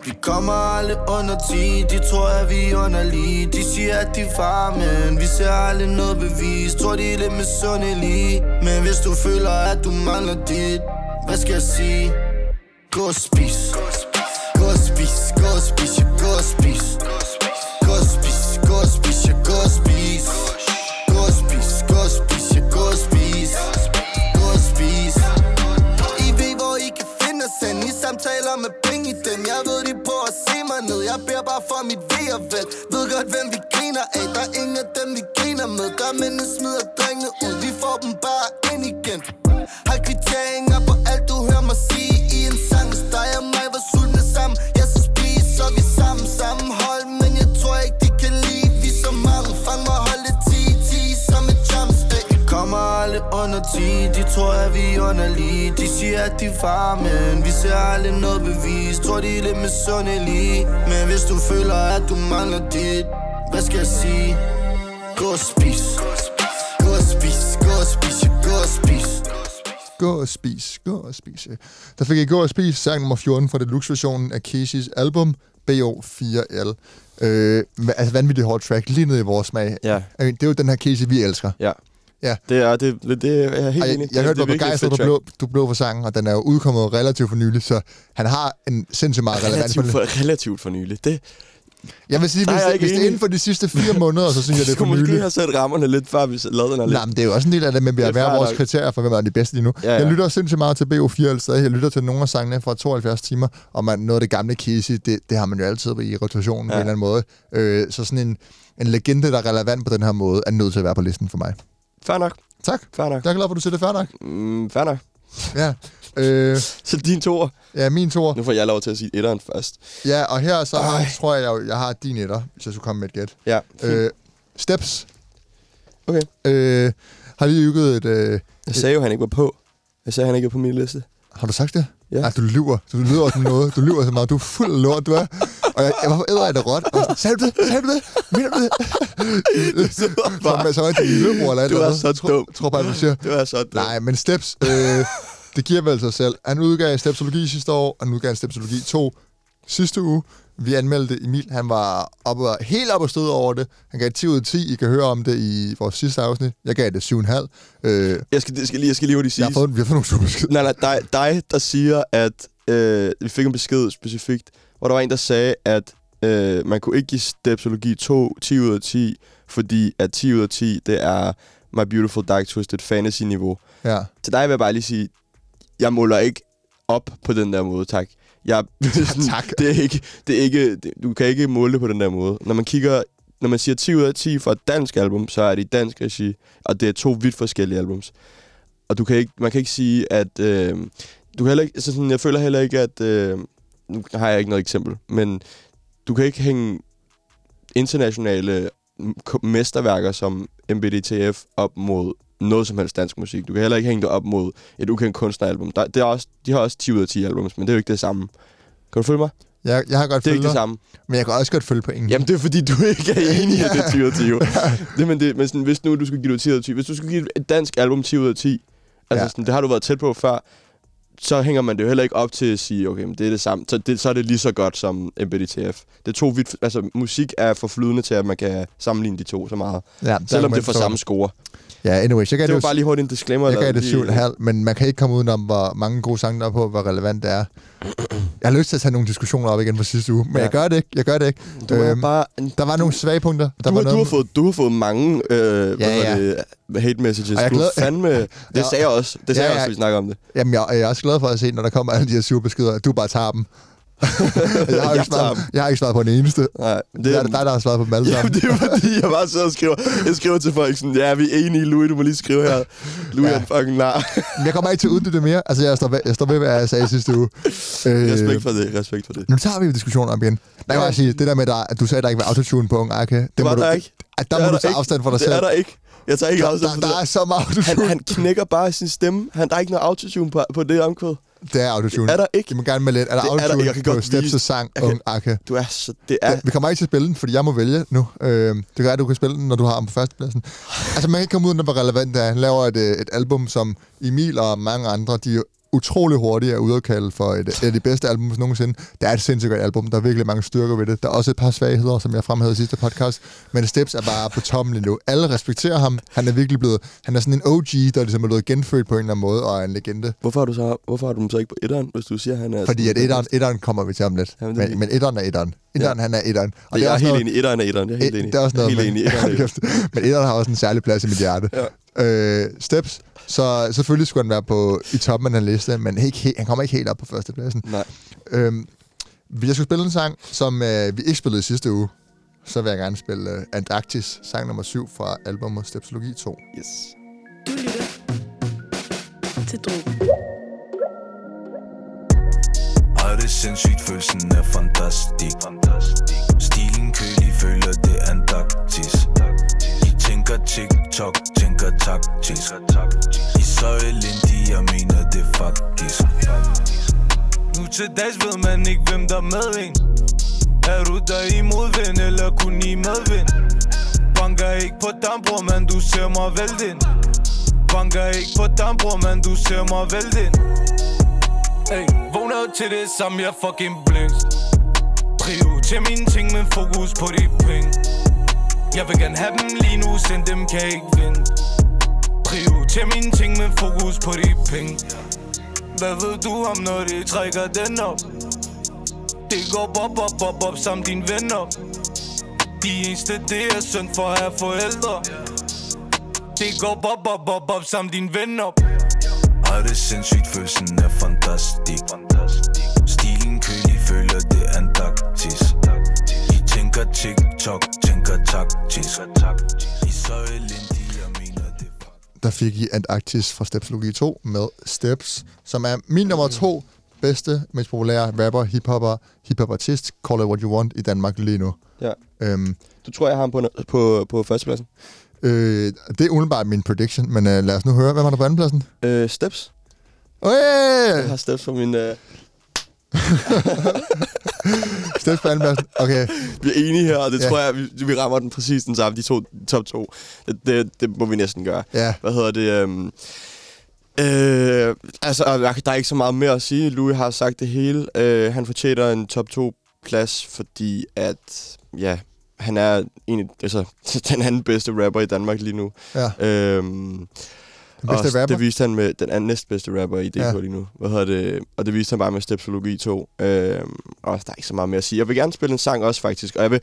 Vi kommer alle under 10 De tror at vi er underlige De siger at de er far, men Vi ser aldrig noget bevis Tror de er lidt misundelige Men hvis du føler at du mangler dit Hvad skal jeg sige? Gå og spis Gå og spis Gå og spis Ja, gå og spis Gå og spis Gå og spis Ja, gå og spis Gå og spis Gå og spis samtaler med penge i dem. Jeg ved, de prøver at se mig ned. Jeg beder bare for mit ved og vel. Ved godt, hvem vi griner af. Der er ingen af dem, vi griner med. Der mændene smider drengene ud. Vi får dem bare ind igen. Har kvittering 10 De tror at vi er underlige De siger at de far, men Vi ser aldrig noget bevis Tror de er lidt misundelige Men hvis du føler at du mangler dit Hvad skal jeg sige? Gå og spis Gå og spis Gå og spis Gå og spis Gå og Spis, Gå og Spis. Der fik jeg Gå og Spis, sang nummer 14 fra deluxe-versionen af Casey's album, BO4L. Øh, altså vanvittigt hårdt track, lige ned i vores smag. Ja. Øh, Det er jo den her Casey, vi elsker. Ja. Ja. Det er, det, det, det er jeg helt jeg, enig. jeg hørte, er virkelig et begejstret, du blev, du blev for sangen, og den er jo udkommet relativt for nylig, så han har en sindssygt meget track. relevans. Relativt for, relativt for nylig. Det, Jeg vil sige, er hvis, jeg det, hvis det er inden for de sidste fire måneder, så synes jeg, det er for skulle måske have sat rammerne lidt, før vi lavede den her lidt. Nej, men det er jo også en del af det, men vi har er hver vores nok. kriterier for, hvem er de bedste lige nu. Ja, ja. Jeg lytter sindssygt meget til BO4 stadig. Jeg lytter til nogle af sangene fra 72 timer, og man, noget af det gamle Casey, det, det har man jo altid i rotationen ja. på en eller anden måde. Øh, så sådan en, en legende, der er relevant på den her måde, er nødt til at være på listen for mig. Fair nok. Tak. Fair nok. Jeg er glad for, at du siger det fair nok. Mm, fair nok. Ja. Øh, Så din toer. ja, min tor. Nu får jeg lov til at sige etteren først. Ja, og her så Ej. tror jeg, jeg, jeg har din etter, hvis jeg skulle komme med et gæt. Ja. Øh, Steps. Okay. Øh, har lige ygget et... Øh, Jeg sagde jo, han ikke var på. Jeg sagde, han ikke var på min liste. har du sagt det? Ja. Ej, du lyver. Du lyver som noget. Du lyver så meget. Du er fuld af lort, du er. Og jeg, jeg var æder af det råt. Og sagde du det? Sagde du det? Mener du det? Som, som er din lillebror eller Du er så Tror- dum. Tror bare, du siger. Det var så dumt. Nej, men Steps, øh, det giver vel sig selv. Han udgav Stepsologi sidste år, og han udgav Stepsologi 2 sidste uge. Vi anmeldte Emil, han var oppe, og- helt op og stød over det. Han gav 10 ud af 10. I kan høre om det i vores sidste afsnit. Jeg gav det 7,5. Øh, Jeg skal, jeg skal lige, jeg skal lige hurtigt sige. jeg har fået, vi har fået nogle super beskeder. Nej, nej, dig, dig der siger, at øh, vi fik en besked specifikt, hvor der var en, der sagde, at øh, man kunne ikke give Stepsologi 2 10 ud af 10, fordi at 10 ud af 10, det er My Beautiful Dark Twisted Fantasy-niveau. Ja. Til dig vil jeg bare lige sige, jeg måler ikke op på den der måde, tak. Jeg, tak. Det er ikke, det er ikke, det, du kan ikke måle det på den der måde. Når man kigger, når man siger 10 ud af 10 for et dansk album, så er det i dansk regi, og det er to vidt forskellige albums. Og du kan ikke, man kan ikke sige, at... Øh, du kan heller ikke, altså sådan, jeg føler heller ikke, at... Øh, nu har jeg ikke noget eksempel, men du kan ikke hænge internationale mesterværker som MBDTF op mod noget som helst dansk musik. Du kan heller ikke hænge det op mod et ukendt kunstneralbum. Der, det er også, de har også 10 ud af 10 albums, men det er jo ikke det samme. Kan du følge mig? Jeg, jeg har godt Det er ikke det samme. men jeg kan også godt følge på ingen. Jamen, det er fordi, du ikke er enig i, at det er 10 ud af 10. jo. det, men det, men sådan, hvis nu du skulle give det 10 ud af 10, hvis du skulle give et dansk album 10 ud af 10, altså Ja. sådan, det har du været tæt på før, så hænger man det jo heller ikke op til at sige, okay, men det er det samme. Så, det, så er det lige så godt som MBDTF. Det er to vidt, altså musik er for flydende til, at man kan sammenligne de to så meget. ja, Selvom det er for man samme score. Ja, anyways, jeg gav Det det, var jo- bare lige hurtigt en disclaimer. jeg gav det lige- 7,5, men man kan ikke komme udenom, hvor mange gode sange der er på, hvor relevant det er. Jeg har lyst til at tage nogle diskussioner op igen fra sidste uge, men Ja. jeg gør det ikke. Jeg gør det ikke. Du Øhm, bare... en- Der var nogle svage punkter. Der Du, var har, du, har fået, du har fået mange øh, ja, Ja, ja. Det, hate messages. Og jeg Du glæder- fandme... Det Ja. sagde jeg også. Det sagde Ja, også, ja. da vi snakker om det. Jamen, jeg, jeg er også glad for at se, når der kommer alle de her sure beskeder, at du bare tager dem. Jeg, har Jeg svaret, jeg har ikke svaret på den eneste. Nej, Det, det er dig, der har svaret på dem alle Jamen, det er fordi, jeg bare sidder og skriver, jeg skriver til folk sådan, ja, vi er enige, Louis, du må lige skrive her. Louis Ja. er en fucking nar. Jeg kommer ikke til at uddybe det mere. Altså, jeg står, ved, jeg står ved, hvad jeg sagde sidste uge. Øh, Respekt for det, respekt for det. Nu tager vi diskussionen op igen. Der kan jeg sige, det der med, der, at du sagde, at der ikke var autotune på Ung Arke. Det Det var må der du, ikke. At der Det må du der tage ikke. afstand fra dig Det selv. er der ikke. Jeg tager ikke Der, afstand der, fra der det. er så meget autotune. Han, han knækker bare sin stemme. Han, der er ikke noget autotune på, på det omkvæd. Det er autotune. Er der ikke? Jeg må gerne med lidt. Er der Det er der. autotune Jeg kan på godt Steps' sang kan- Ung Arke? Du er så... Det er... Ja. Vi kommer ikke til at spille den, fordi jeg må vælge nu. Øh, det kan være, at du kan spille den, når du har ham på førstepladsen. Altså, man kan ikke komme ud, når hvor relevant det er. Han laver et, øh, et album, som Emil og mange andre, de er utrolig hurtigt er ude at kalde for et, et af de bedste albums nogensinde. Det er et sindssygt godt album. Der er virkelig mange styrker ved det. Der er også et par svagheder, som jeg fremhævede i sidste podcast. Men Steps er bare på toppen lige nu. Alle respekterer ham. Han er virkelig blevet... Han er sådan en OG, der ligesom er blevet genfødt på en eller anden måde, og er en legende. Hvorfor har du så, hvorfor har du dem så ikke på etteren, hvis du siger, han er... Fordi at etteren, etteren kommer vi til om lidt. Jamen, det er Men, men etteren er etteren. Etteren, han er etteren. Og jeg er også helt noget- enig. Etteren er etteren. Jeg er helt Eh, enig. Det er også noget helt enig. Etteren er etteren. Men etteren har også en særlig plads i mit hjerte. Ja. Øh, Steps, så selvfølgelig skulle han være på, i toppen af den liste, men ikke, he- han kommer ikke helt op på førstepladsen. Nej. Øhm, hvis jeg skulle spille en sang, som øh, vi ikke spillede i sidste uge, så vil jeg gerne spille øh, Antarktis, sang nummer 7 fra albumet Stepsologi 2. Yes. Du lytter til Drogen. Ej, det er sindssygt, følelsen er fantastisk Stilen kølig, føler det Antarktis I tænker TikTok, tænker taktisk. I så elendige, jeg mener det faktisk. Nu til dags ved man ikke, hvem der er med en Er du der i modvind, eller kun i medvind? Banker ikke på dambror, men du ser mig vælte ind. Banker ikke på dambror, men du ser mig vælte ind. Hey, vågner til det samme, jeg fucking blinks Prio til mine ting, men fokus på de penge. Jeg vil gerne have dem lige nu, send dem kan ikke vente til mine ting, med fokus på de penge. Hvad ved du om, når de trækker den op? Det går bop, bop, bop, bop, din ven venner. De eneste, det er synd for at have forældre. Det går bop, bop, bop, bop, din ven venner. Ej, det sindssygt, følelsen er fantastisk. Stilen kølig, føler det er Antarktis I tænker TikTok, tænker taktisk. I så elit der fik I Antarktis fra Stepsologi 2 med Steps, som er min nummer to bedste, mest populære rapper, hiphopper, hiphop-artist, call it what you want, i Danmark lige nu. Ja. Øhm, Du tror, jeg har ham på, på, på førstepladsen? øh, det er umiddelbart min prediction, men øh, lad os nu høre, hvad var der på andenpladsen? Øh, steps. Øh, Jeg har steps på min... Øh, På andenpladsen. Okay, vi er enige her, og det Ja. tror jeg, vi, vi rammer den præcis den samme, de to top to. Det, det, det må vi næsten gøre. ja. Hvad hedder det? Øhm, øh, altså, der er ikke så meget mere at sige. Louis har sagt det hele. Øh, han fortjener en top 2 plads, fordi at, ja, han er en altså, den anden bedste rapper i Danmark lige nu. ja. Øhm, og rapper. Det viste han med den anden næstbedste rapper i DK Ja. lige nu. Hvad hedder det? Og det viste han bare med Stepsologi 2. Øhm, og der er ikke så meget mere at sige. Jeg vil gerne spille en sang også, faktisk. Og jeg vil...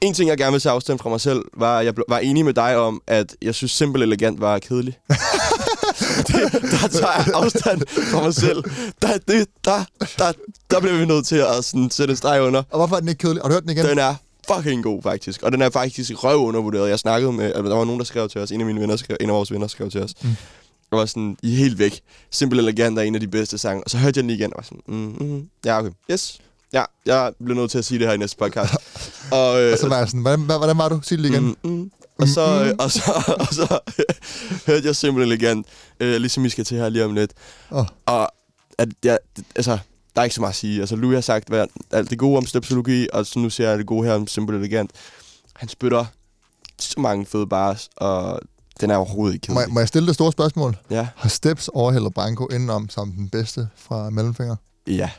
En ting, jeg gerne vil tage afstand fra mig selv, var, at jeg var enig med dig om, at jeg synes Simpel Elegant var kedelig. det, der tager jeg afstand fra mig selv. Der, det, der, der, der bliver vi nødt til at sådan, sætte en streg under. Og hvorfor er den ikke kedelig? Har du hørt den igen? Den er fucking god, faktisk. Og den er faktisk røv undervurderet. Jeg snakkede med... Altså, der var nogen, der skrev til os. En af mine venner skrev, en af vores venner skrev til os. Mm. Mm. Og var sådan, I er helt væk. Simpel Elegant er en af de bedste sange. Og så hørte jeg den igen, og var sådan, mm, mm, ja, okay. Yes. Ja, jeg bliver nødt til at sige det her i næste podcast. og, øh, Og så var jeg sådan, hvordan, hvad- hvordan var du? Sig det igen. Mm, mm. Og så, øh, og så, og så hørte jeg simpelthen elegant, øh, ligesom I skal til her lige om lidt. Åh. Og at jeg, altså, der er ikke så meget at sige. Altså, Louis har sagt hvad, alt det gode om stepsologi, og så nu ser jeg det gode her om Simple Elegant. Han spytter så mange fede bars, og den er overhovedet ikke Må, kedelig. jeg- må jeg stille det store spørgsmål? Ja, Har Steps overhældet Branko indenom som den bedste fra Mellemfinger? ja,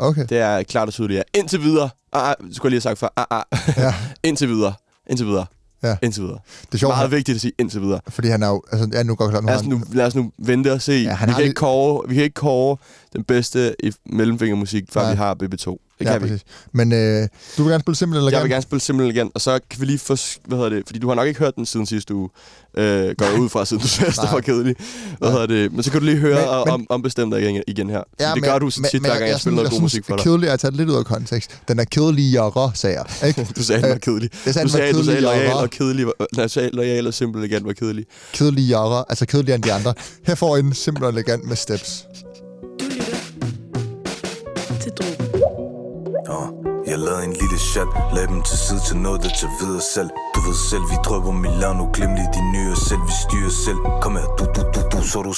Okay. det er klart og tydeligt. Ja. Indtil videre. Ah, ah, skulle jeg lige have sagt før. Ah, ah. Ja. Indtil videre. Indtil videre. Ja. Indtil videre. Det er sjovt, Meget han, vigtigt at sige indtil videre. fordi han er jo... Altså, ja, nu går klart, nu Lad os, nu, lad os nu vente og se. Ja, Ja, vi, kan lidt- ikke kåre, vi kan ikke kåre den bedste i mellemfingermusik, før Nej. vi har BB2. Det ja, kan vi. præcis. Men øh, du vil gerne spille simpelthen eller Jeg vil gerne spille simpelthen igen, og så kan vi lige få, hvad hedder det, fordi du har nok ikke hørt den siden sidste uge, øh, går jeg ud fra, siden du synes, det var kedeligt. Hvad hedder det, men så kan du lige høre Men- om, ombestemt dig igen, igen her. Ja, det men- gør du så tit, men hver gang jeg, spiller noget god musik for dig. kedelig er at tage det lidt ud af kontekst. Den er kedeligere, sagde jeg. Ikke? Du sagde, den var Øh, kedelig. Jeg sagde, Du sagde, du sagde lojal og kedelig. var- Nej, sagde lojal og simpel igen var kedelig. Kedeligere, altså kedeligere end de andre. Her får I en simpel og elegant med steps. Du lytter til Drogen. Uh, jeg lavede en lille chat, Lagde dem til side til noget, der tager videre selv. Du ved selv, vi drøber Milano Glem lige de nye og selv, vi styrer selv. Kom her, du, du, du, du, så er du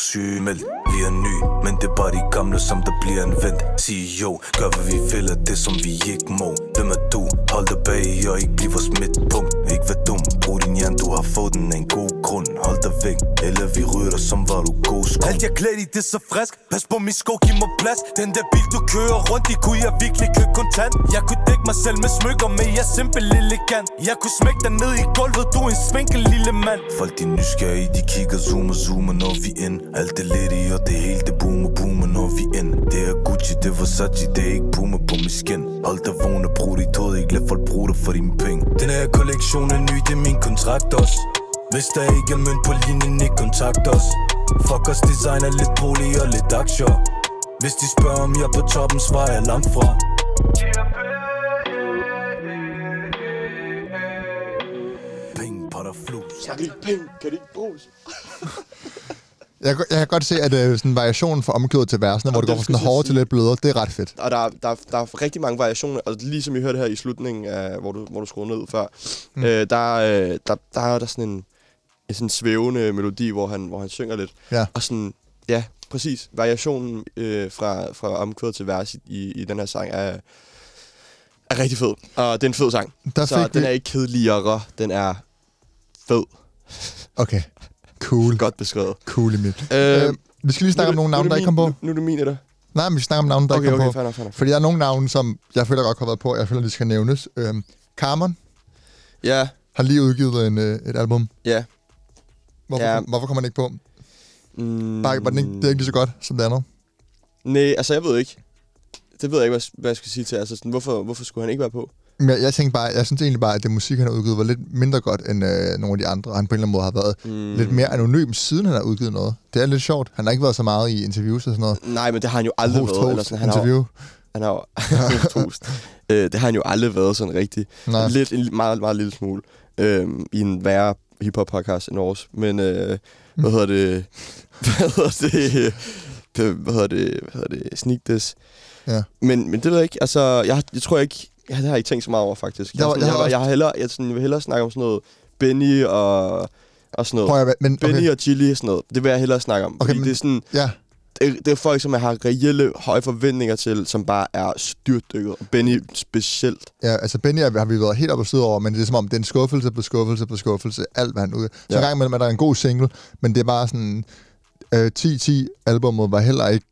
meld Vi er ny, men det er bare de gamle, som der bliver anvendt Sig jo, gør hvad vi vil af det, som vi ikke må. Hvem er du? Hold dig bag og ikke bliv vores midtpunkt. Ikke vær dum, brug din hjerne, du har fået den en god grund. Hold dig væk, eller vi ryger dig, som var du god sko Alt jeg klædt i, det er så frisk. Pas på min sko, giv mig plads. Den der bil, du kører rundt i, kunne jeg virkelig købe kontant? Jeg kunne dække mig selv med smykker, men jeg er simpel elegant. Jeg kunne smække dig ned i gulvet, du er en svinkel lille mand. Folk de er nysgerrige, de kigger, zoomer, zoomer, når vi ind. Alt det lidt i, og det hele, det boomer, boomer, når vi ind. Det er Gucci, det er Versace, det er ikke Puma på min skin. Hold dig vågne, brug dit hoved, ikke lad folk bruge dig for dine penge. Den her kollektion er ny, det er min kontrakt også Hvis der ikke er mønt på linjen, ikke kontakt os Fuck os designer lidt bolig og lidt aktier Hvis de spørger om jeg er på toppen, svarer jeg langt fra Penge, potter, flus Kan det ikke penge? Kan det ikke bruges? Jeg, kan- jeg kan godt se, at øh, sådan variationen fra omkødet til versene, hvor det det går fra sådan hårdt til lidt blødere, det er ret fedt. Og der, er- der, er- der er rigtig mange variationer, og ligesom I hørte her i slutningen, af, hvor, du, hvor du skruede ned før, mm. øh, der, øh, der, der er der sådan en, en sådan svævende melodi, hvor han, hvor han synger lidt. Ja. Og sådan, ja, præcis. Variationen øh, fra, fra omkvædet til vers i, i, den her sang er, er rigtig fed. Og det er en fed sang. Der Så fik den vi... er ikke kedeligere, den er fed. Okay, cool. Godt beskrevet. Cool, Emil. Øh, Øh, vi skal lige snakke om nogle navne, der ikke kom på. Nu, nu er det min, eller? Nej, men vi snakker om navne, der Okay, ikke kom okay, på. fair nok, fair. Fordi der er nogle navne, som jeg føler godt har været på, jeg føler, de skal nævnes. Øhm, Carmen Ja, har lige udgivet en, øh, et album. ja. Hvorfor, Ja. hvorfor kommer den ikke på? Mm, Bare, var den ikke, det er ikke lige så godt som det andet. Nej, altså jeg ved ikke. Det ved jeg ikke, hvad, hvad jeg skal sige til. Altså, sådan, hvorfor, hvorfor skulle han ikke være på? Men jeg, jeg tænkte bare, jeg synes egentlig bare, at det musik, han har udgivet, var lidt mindre godt end øh, nogle af de andre. Han på en eller anden måde har været mm. lidt mere anonym, siden han har udgivet noget. Det er lidt sjovt. Han har ikke været så meget i interviews og sådan noget. Nej, men det har han jo aldrig Host, været. host, eller sådan. Han har, interview. han har jo host. øh, det har han jo aldrig været sådan rigtigt. Nej. Lidt, en meget, meget lille smule. Øh, I en værre hiphop podcast end vores. Men, øh, hvad hedder det? Hvad hedder det? Det- Hvad hedder det? Hvad hedder det? Sneak this. Ja. Men, men det ved jeg ikke. Altså, jeg, jeg tror ikke... Jeg, det har jeg ikke tænkt så meget over, faktisk. Jeg, Jeg jeg, sådan, jeg jeg, har jeg, jeg, hellere, jeg, sådan, jeg vil hellere snakke om sådan noget Benny og, og sådan noget. Prøv at, men, Benny okay, og Chili og sådan noget. Det vil jeg hellere snakke om. Okay, fordi men- det er sådan... ja, Det, det er folk, som jeg har reelle høje forventninger til, som bare er styrtdykket. Og Benny specielt. ja, altså Benny har vi været helt op og stød over, men det er som om, det er en skuffelse på skuffelse på skuffelse, alt hvad han ud. Så Ja. ja. gang imellem er der en god single, men det er bare sådan, øh, 10-10 albummet var heller ikke,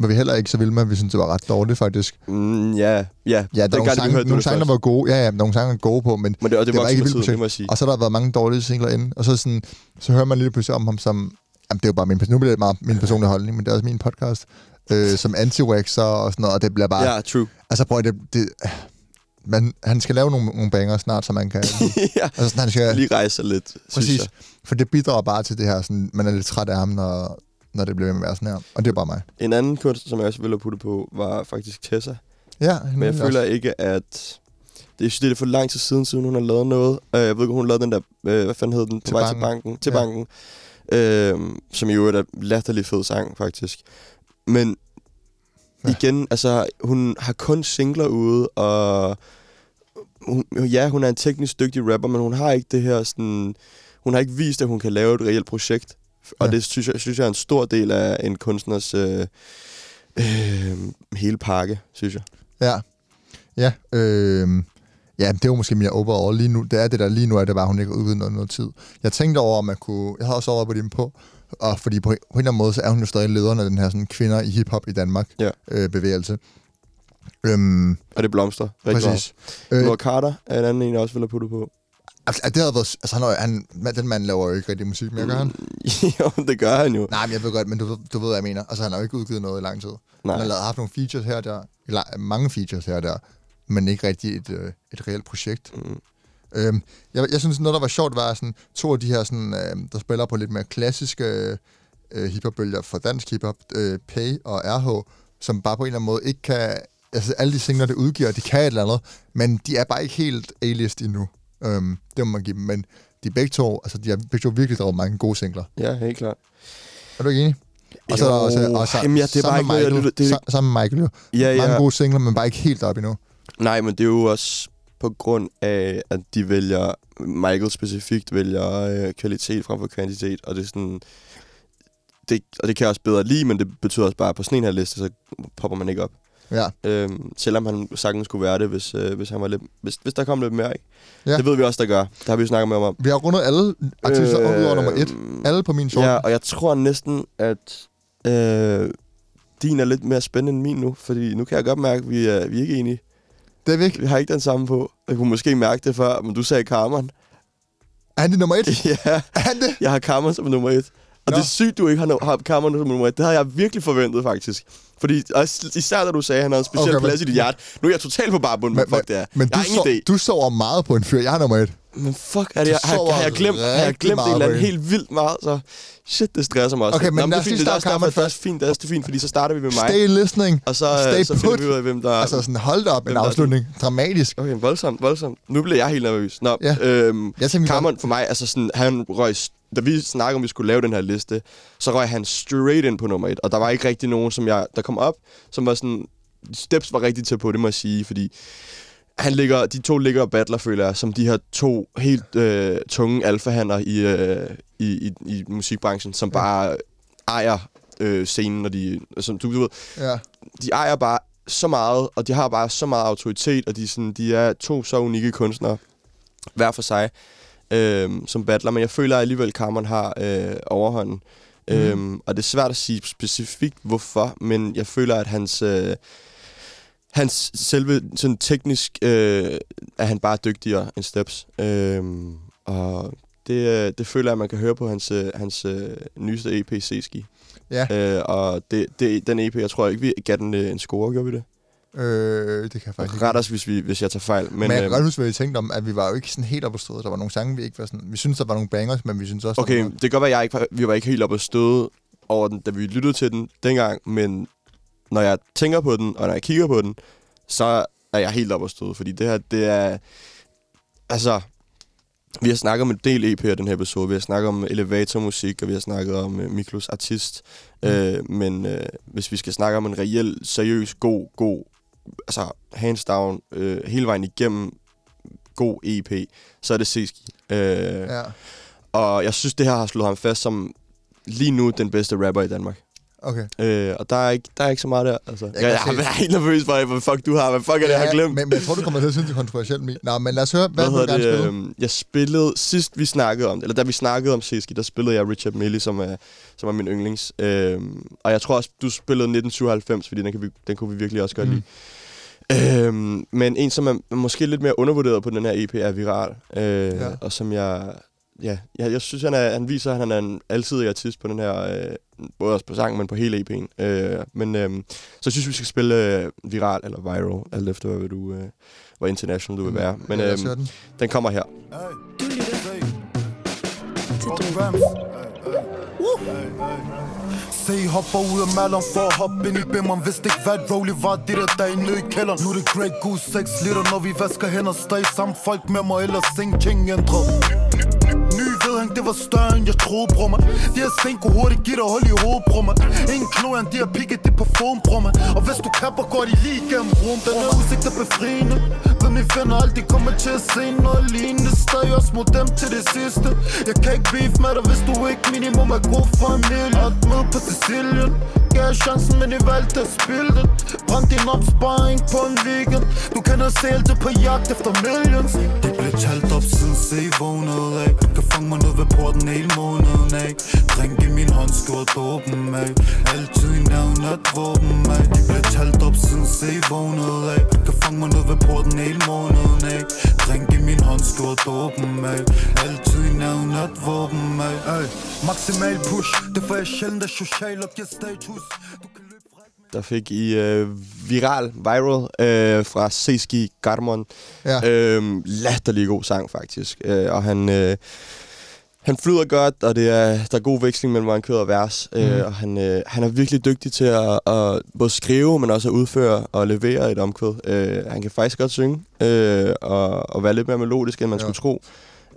var vi heller ikke så vilde med, vi synes, det var ret dårligt faktisk. Mm, ja, ja. Ja, der er nogle hørte nogle det sange der var gode, ja, ja, nogle sange er gode på, men Men det, og det, det var ikke vildt projekt. det. Og så har der været mange dårlige singler inde, og så, sådan, så hører man lige pludselig om ham som... Jamen, det er jo bare min, nu bliver det meget min personlige holdning, men det er også min podcast. Øh, som anti og sådan noget, og det bliver bare... Ja, true. Altså, prøv at det... det man, han skal lave nogle, nogle banger snart, så man kan... ja. altså, sådan, han skal, Lige rejse sig lidt, synes præcis. jeg. For det bidrager bare til det her, sådan, man er lidt træt af ham, når, når det bliver ved med at være sådan her. Og det er bare mig. En anden kunst, som jeg også ville have puttet på, var faktisk Tessa. Ja, Men jeg føler også. ikke, at... Det, jeg synes, det er for lang tid siden, siden hun har lavet noget. Øh, jeg ved ikke, hun lavede den der... Øh, hvad fanden hed den? Til vej banken. til banken. Til Ja. banken. Øh, som jo er en latterlig fed sang, faktisk. Men Ja. igen, altså, hun har kun singler ude, og... Hun, ja, hun er en teknisk dygtig rapper, men hun har ikke det her sådan... Hun har ikke vist, at hun kan lave et reelt projekt. Og Ja. det synes jeg, synes jeg er en stor del af en kunstners øh, øh, hele pakke, synes jeg. Ja. Ja, øh, ja, det er jo måske mere overall lige nu. Det er det der lige nu, er det bare, hun ikke har udgivet noget, noget tid. Jeg tænkte over, om man kunne... Jeg havde også over på din på, og fordi på, på en eller anden måde, så er hun jo stadig lederen af den her sådan, kvinder i hiphop i Danmark Ja. øh, bevægelse. Øhm, Og det blomstrer rigtig præcis. meget. Øh, Lord Carter er en anden en, jeg også vil have puttet på. altså, det havde været... Altså, han, er- han, den mand laver jo ikke rigtig musik mere, gør han? jo, det gør han jo. Nej, men jeg ved godt, men du, du ved, hvad jeg mener. Altså, han har jo ikke udgivet noget i lang tid. Nej. Han har lavet, haft nogle features her og der, mange features her og der, men ikke rigtig et, øh, et reelt projekt. Mm. Øhm, jeg, jeg synes, noget, der var sjovt, var sådan, to af de her, sådan, øh, der spiller på lidt mere klassiske øh, hiphopbølger for dansk hiphop, øh, Pay og RH, som bare på en eller anden måde ikke kan... Altså, alle de singler, det udgiver, de kan et eller andet, men de er bare ikke helt A-list endnu. Øhm, det må man give dem, men de begge to, altså, de har begge to virkelig drevet mange gode singler. Ja, helt klart. Er du ikke enig? Og så er der også, og så, Jamen, ja, det er bare ikke noget, jeg lytter- det er sa- sammen med Michael jo. Ja, Mange ja. gode singler, men bare ikke helt op endnu. Nej, men det er jo også på grund af, at de vælger, Michael specifikt vælger øh, kvalitet frem for kvantitet, og det er sådan, det, og det kan jeg også bedre lide, men det betyder også bare, at på sådan en her liste, så popper man ikke op. Ja. Øhm, selvom han sagtens skulle være det, hvis, øh, hvis, han var lidt, hvis, hvis der kom lidt mere, ikke? Ja. Det ved vi også, der gør. Det har vi jo snakket med om. Vi har rundet alle artister øh, ud over nummer et. Alle på min sort. Ja, og jeg tror næsten, at øh, din er lidt mere spændende end min nu, fordi nu kan jeg godt mærke, at vi er, vi er ikke enige. Det er vi ikke. Vi har ikke den samme på. Jeg kunne måske mærke det før, men du sagde Carmen. Er han det nummer et? ja, Er han det? jeg har Carmen som nummer et. Og Nå. det er sygt, du ikke har, har Carmen som nummer et. Det havde jeg virkelig forventet, faktisk. Fordi også, især da du sagde, at han havde en speciel Okay, okay, men- plads i dit hjerte. Nu er jeg totalt på barbund, men, fuck det er. Men jeg du, har ingen idé. du sover meget på en fyr. Jeg har nummer et. Men fuck, er det, jeg, har, har, jeg glemt, har jeg glemt et eller andet helt vildt meget, så shit, det stresser mig også. Okay, men Nå, lad os fint, lige starte Carmen det er også fint, det er også fint, fordi så starter vi med mig. Stay listening. Og så, Stay så finder put. vi ud af, hvem der... Altså sådan, hold da op, en der afslutning. Dramatisk. Okay, voldsomt, voldsomt. Nu bliver jeg helt nervøs. Nå, Ja. øhm, Jeg Cameron for mig, altså sådan, han røg, da vi snakkede om, vi skulle lave den her liste, så røg han straight ind på nummer et, og der var ikke rigtig nogen, som jeg, der kom op, som var sådan, steps var rigtig til på, det må jeg sige, fordi han ligger, de to ligger og battler, føler jeg, som de her to helt øh, tunge alfahander i, øh, i, i, i musikbranchen, som bare ejer øh, scenen, når de, som du, du ved, Ja. de ejer bare så meget, og de har bare så meget autoritet, og de, sådan, de er to så unikke kunstnere, hver for sig, øh, som battler. Men jeg føler at alligevel, at Cameron har øh, overhånden. Mm. Øhm, og det er svært at sige specifikt, hvorfor, men jeg føler, at hans... Øh, hans selve sådan teknisk øh, er han bare dygtigere end Steps. Øhm, og det, øh, det føler jeg, at man kan høre på hans, øh, hans øh, nyeste EP, Seski. Ja. Øh, og det, det, den EP, jeg tror ikke, vi gav den øh, en score, gjorde vi det? Øh, det kan jeg faktisk. Ret os, hvis, vi, hvis jeg tager fejl. Men, Men, jeg kan øh, godt huske, hvad vi tænkte om, at vi var jo ikke sådan helt oppe på stødet. Der var nogle sange, vi ikke var sådan... Vi synes der var nogle bangers, men vi synes også, okay, var... det kan godt være, jeg ikke, var- vi var ikke helt oppe at støde over den, da vi lyttede til den dengang, men når jeg tænker på den, og når jeg kigger på den, så er jeg helt oppe at støde, fordi det her, det er... Altså, Vi har snakket om en del EP'er den her episode. Vi har snakket om elevatormusik, og vi har snakket om uh, Miklos artist. Mm. Uh, men uh, hvis vi skal snakke om en reel, seriøs, god, god, altså hands down, uh, hele vejen igennem god EP, så er det Seski. Uh, Ja. Og jeg synes, det her har slået ham fast som lige nu den bedste rapper i Danmark. Okay. Øh, og der er, ikke, der er ikke så meget der. Altså. Jeg, jeg, jeg, jeg er helt nervøs for, hvad fuck du har. Hvad fuck er det, jeg har glemt? Men, men jeg tror, du kommer til at synes, det er kontroversielt. Min. Nå, men lad os høre, hvad, Hvad du gerne det? spille. Øh, jeg spillede, sidst vi snakkede om eller da vi snakkede om Seski, der spillede jeg Richard Millie, som er, som er min yndlings. Øh, og jeg tror også, du spillede 1997, fordi den, kan vi, den kunne vi virkelig også godt Mm. lide. Øhm, men en, som er måske lidt mere undervurderet på den her EP, er Viral. Øh, Ja. Og som jeg... Ja, jeg, jeg synes, han, er, han viser, at han er en alsidig artist på den her... Øh, både også på sangen, men på hele EP'en. Øh, men øh, så jeg synes, vi skal spille øh, Viral eller Viral, alt efter hvad du... Øh, hvor international du vil være. Men Ja, øh, den. den kommer her. Du lytter til Drogen. Se, I hopper ud af malderen for at hoppe ind i bimmeren Vidste ikke hvad Rolly var, det der dag nede i kælderen Nu er det Grey Goose 6 liter, når vi vasker hænder Stadig samme folk med mig, ellers ingenting ændret Forbedring, det var større end jeg troede, bror mig. De her sten kunne hurtigt give dig hul i hovedet, bror mig. Ingen kloren, de har pikket det på form, bror mig. Og hvis du kapper, går de lige igennem rum Den her udsigt er befriende. Hvem I finder aldrig kommer til at se noget lignende. Stadig også mod dem til det sidste. Jeg kan ikke beef med dig, hvis du ikke minimum er god familie Har et møde på Sicilien. Gav jer chancen, men I valgte at spille det Brændte din opsparing på en weekend. Du kan have selv det på jagt efter millions. Det blev talt op siden se vågnede af. Du kan fange mig ned ved porten hele måneden af. Drink i min hånd, skriver dåben af. Altid i navn at våben af. Det blev talt op siden se vågnede af. Kan fange mig ned ved porten hele måneden af. Drink i min hånd, skriver dåben af. Altid i navn at våben af. Ay, Maximal push, det får jeg sjældent af social og giver status. Du kan Der fik I øh, Viral, Viral, øh, fra Seski Garmon. Ja. Øh, latterlig god sang, faktisk. Øh, og han... Øh, han flyder godt, og det er, der er god veksling mellem markør og vers. Mm. Øh, og han, øh, han er virkelig dygtig til at, at både skrive, men også at udføre og levere et omkvæd. Øh, han kan faktisk godt synge, øh, og, og være lidt mere melodisk, end man Ja. skulle tro.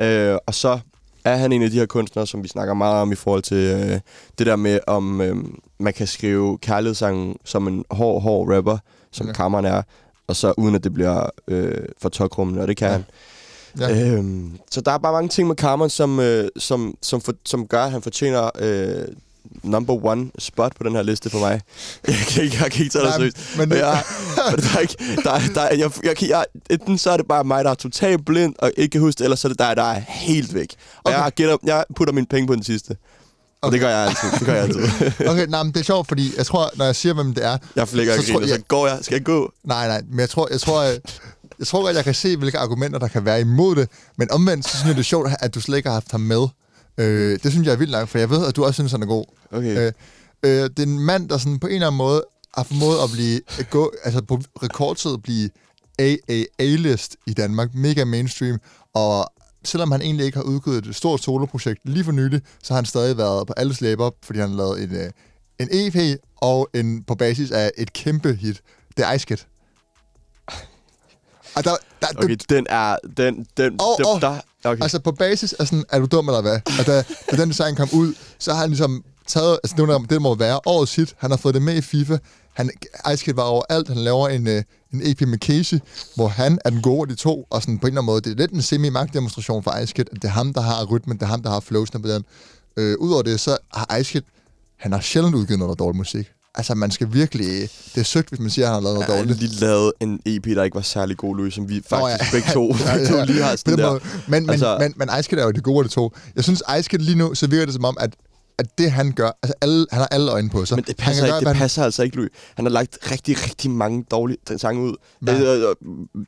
Øh, og så er han en af de her kunstnere, som vi snakker meget om i forhold til øh, det der med, om øh, man kan skrive kærlighedssangen som en hård, hård rapper, som Ja. ja. kammeren er, og så uden at det bliver øh, for tokrummende, og det kan Ja. han. Ja. Øhm, så der er bare mange ting med Cameron, som, øh, som, som, for, som gør, at han fortjener øh, number one spot på den her liste for mig. Jeg kan ikke, jeg kan ikke tage det seriøst. men jeg, der er ikke, der, er- der, er- jeg, jeg, jeg, enten så er det bare mig, der er totalt blind og ikke kan huske det, eller så er det dig, der er helt væk. Og Okay. jeg, gætter, jeg putter mine penge på den sidste. Og Okay. det gør jeg altid. Det gør jeg altid. Okay, nej, men det er sjovt, fordi jeg tror, når jeg siger, hvem det er... Jeg flækker Så og griner, jeg- så går jeg. Skal jeg gå? Nej, nej, men jeg tror, jeg tror, jeg, jeg tror godt, jeg kan se, hvilke argumenter, der kan være imod det. Men omvendt, så synes jeg, det er sjovt, at du slet ikke har haft ham med. Øh, det synes jeg er vildt nok, for jeg ved, at du også synes, han er god. Okay. Øh, øh, det er en mand, der sådan på en eller anden måde har formået at blive, at gå, altså på rekordtid blive AAA-list i Danmark. Mega mainstream. Og selvom han egentlig ikke har udgivet et stort soloprojekt lige for nylig, så har han stadig været på alles læber, fordi han har lavet en, øh, en EP og en på basis af et kæmpe hit. Det er Ice Kid. Og der, der, Okay, den er... Den, den, Og- den, og- der, okay. Altså på basis af sådan, er du dum eller hvad? Og da, da den design kom ud, så har han ligesom taget, altså det, må- det må være årets hit. Han har fået det med i FIFA. Han, Ice Kid var overalt. Han laver en, øh, en EP med Casey, hvor han er den gode af de to, og sådan på en eller anden måde, det er lidt en semi-magtdemonstration for Ice Kid, at det er ham, der har rytmen, det er ham, der har flowsene på den. Øh, Udover det, så har Ice Kid, han har sjældent udgivet noget dårlig musik. Altså, man skal virkelig... Det er søgt, hvis man siger, at han har lavet noget har dårligt. lige lavet en EP, der ikke var særlig god, Louis, som vi faktisk Nå, ja. begge to, begge to lige har sådan der. måde. Men, men, Altså- altså, men, men Ice Kid er jo det gode af det to. Jeg synes, Ice Kid lige nu, så virker det som om, at, at det han gør, altså alle, han har alle øjne på sig. Men det passer, ikke, gøre, det han- passer altså ikke, Louis. Han har lagt rigtig, rigtig mange dårlige sange ud. Hvad? Øh, øh,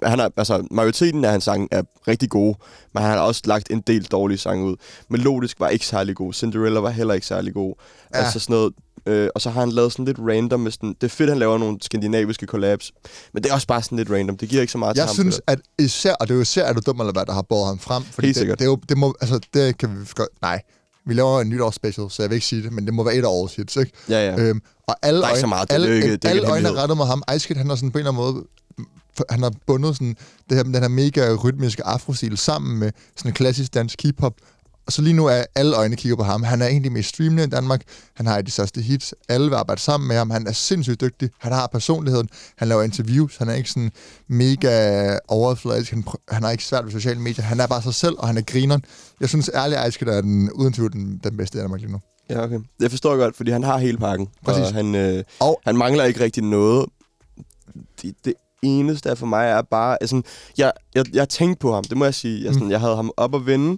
han har, altså, majoriteten af hans sange er rigtig gode, men han har også lagt en del dårlige sange ud. Melodisk var ikke særlig god. Cinderella var heller ikke særlig god. Ja. Ja. Altså sådan noget... Øh, og så har han lavet sådan lidt random med sådan... Det er fedt, han laver nogle skandinaviske collabs. Men det er også bare sådan lidt random. Det giver ikke så meget Jeg synes, det at især, og det er jo især, at du dum eller hvad, der har båret ham frem. Fordi Helt det, sikkert. det, er jo, det må, altså, det kan vi godt, nej. Vi laver en nytårsspecial, så jeg vil ikke sige det, men det må være et af årets hits, ikke? Ja, ja. Øhm, og alle Der er øjne, så meget, det alle, ikke- det alle øjne er rettet mod ham. Ice Kid, han har sådan på en eller anden måde han har bundet sådan, det her, den her mega rytmiske afrostil sammen med sådan en klassisk dansk hiphop. Og så lige nu er alle øjne kigger på ham. Han er egentlig mest streamende i Danmark. Han har de største hits. Alle vil arbejde sammen med ham. Han er sindssygt dygtig. Han har personligheden. Han laver interviews. Han er ikke sådan mega overfladisk. Han, han har ikke svært ved sociale medier. Han er bare sig selv, og han er grineren. Jeg synes ærligt, at Ejskid er den, uden tvivl den, den bedste i Danmark lige nu. Ja, okay. Jeg forstår godt, fordi han har hele pakken. Præcis. Og han, øh, Og- han mangler ikke rigtig noget. Det, det eneste for mig er bare... Altså, jeg, jeg, jeg tænkte på ham, det må jeg sige. Jeg, sådan, Mm. jeg havde ham op at vinde,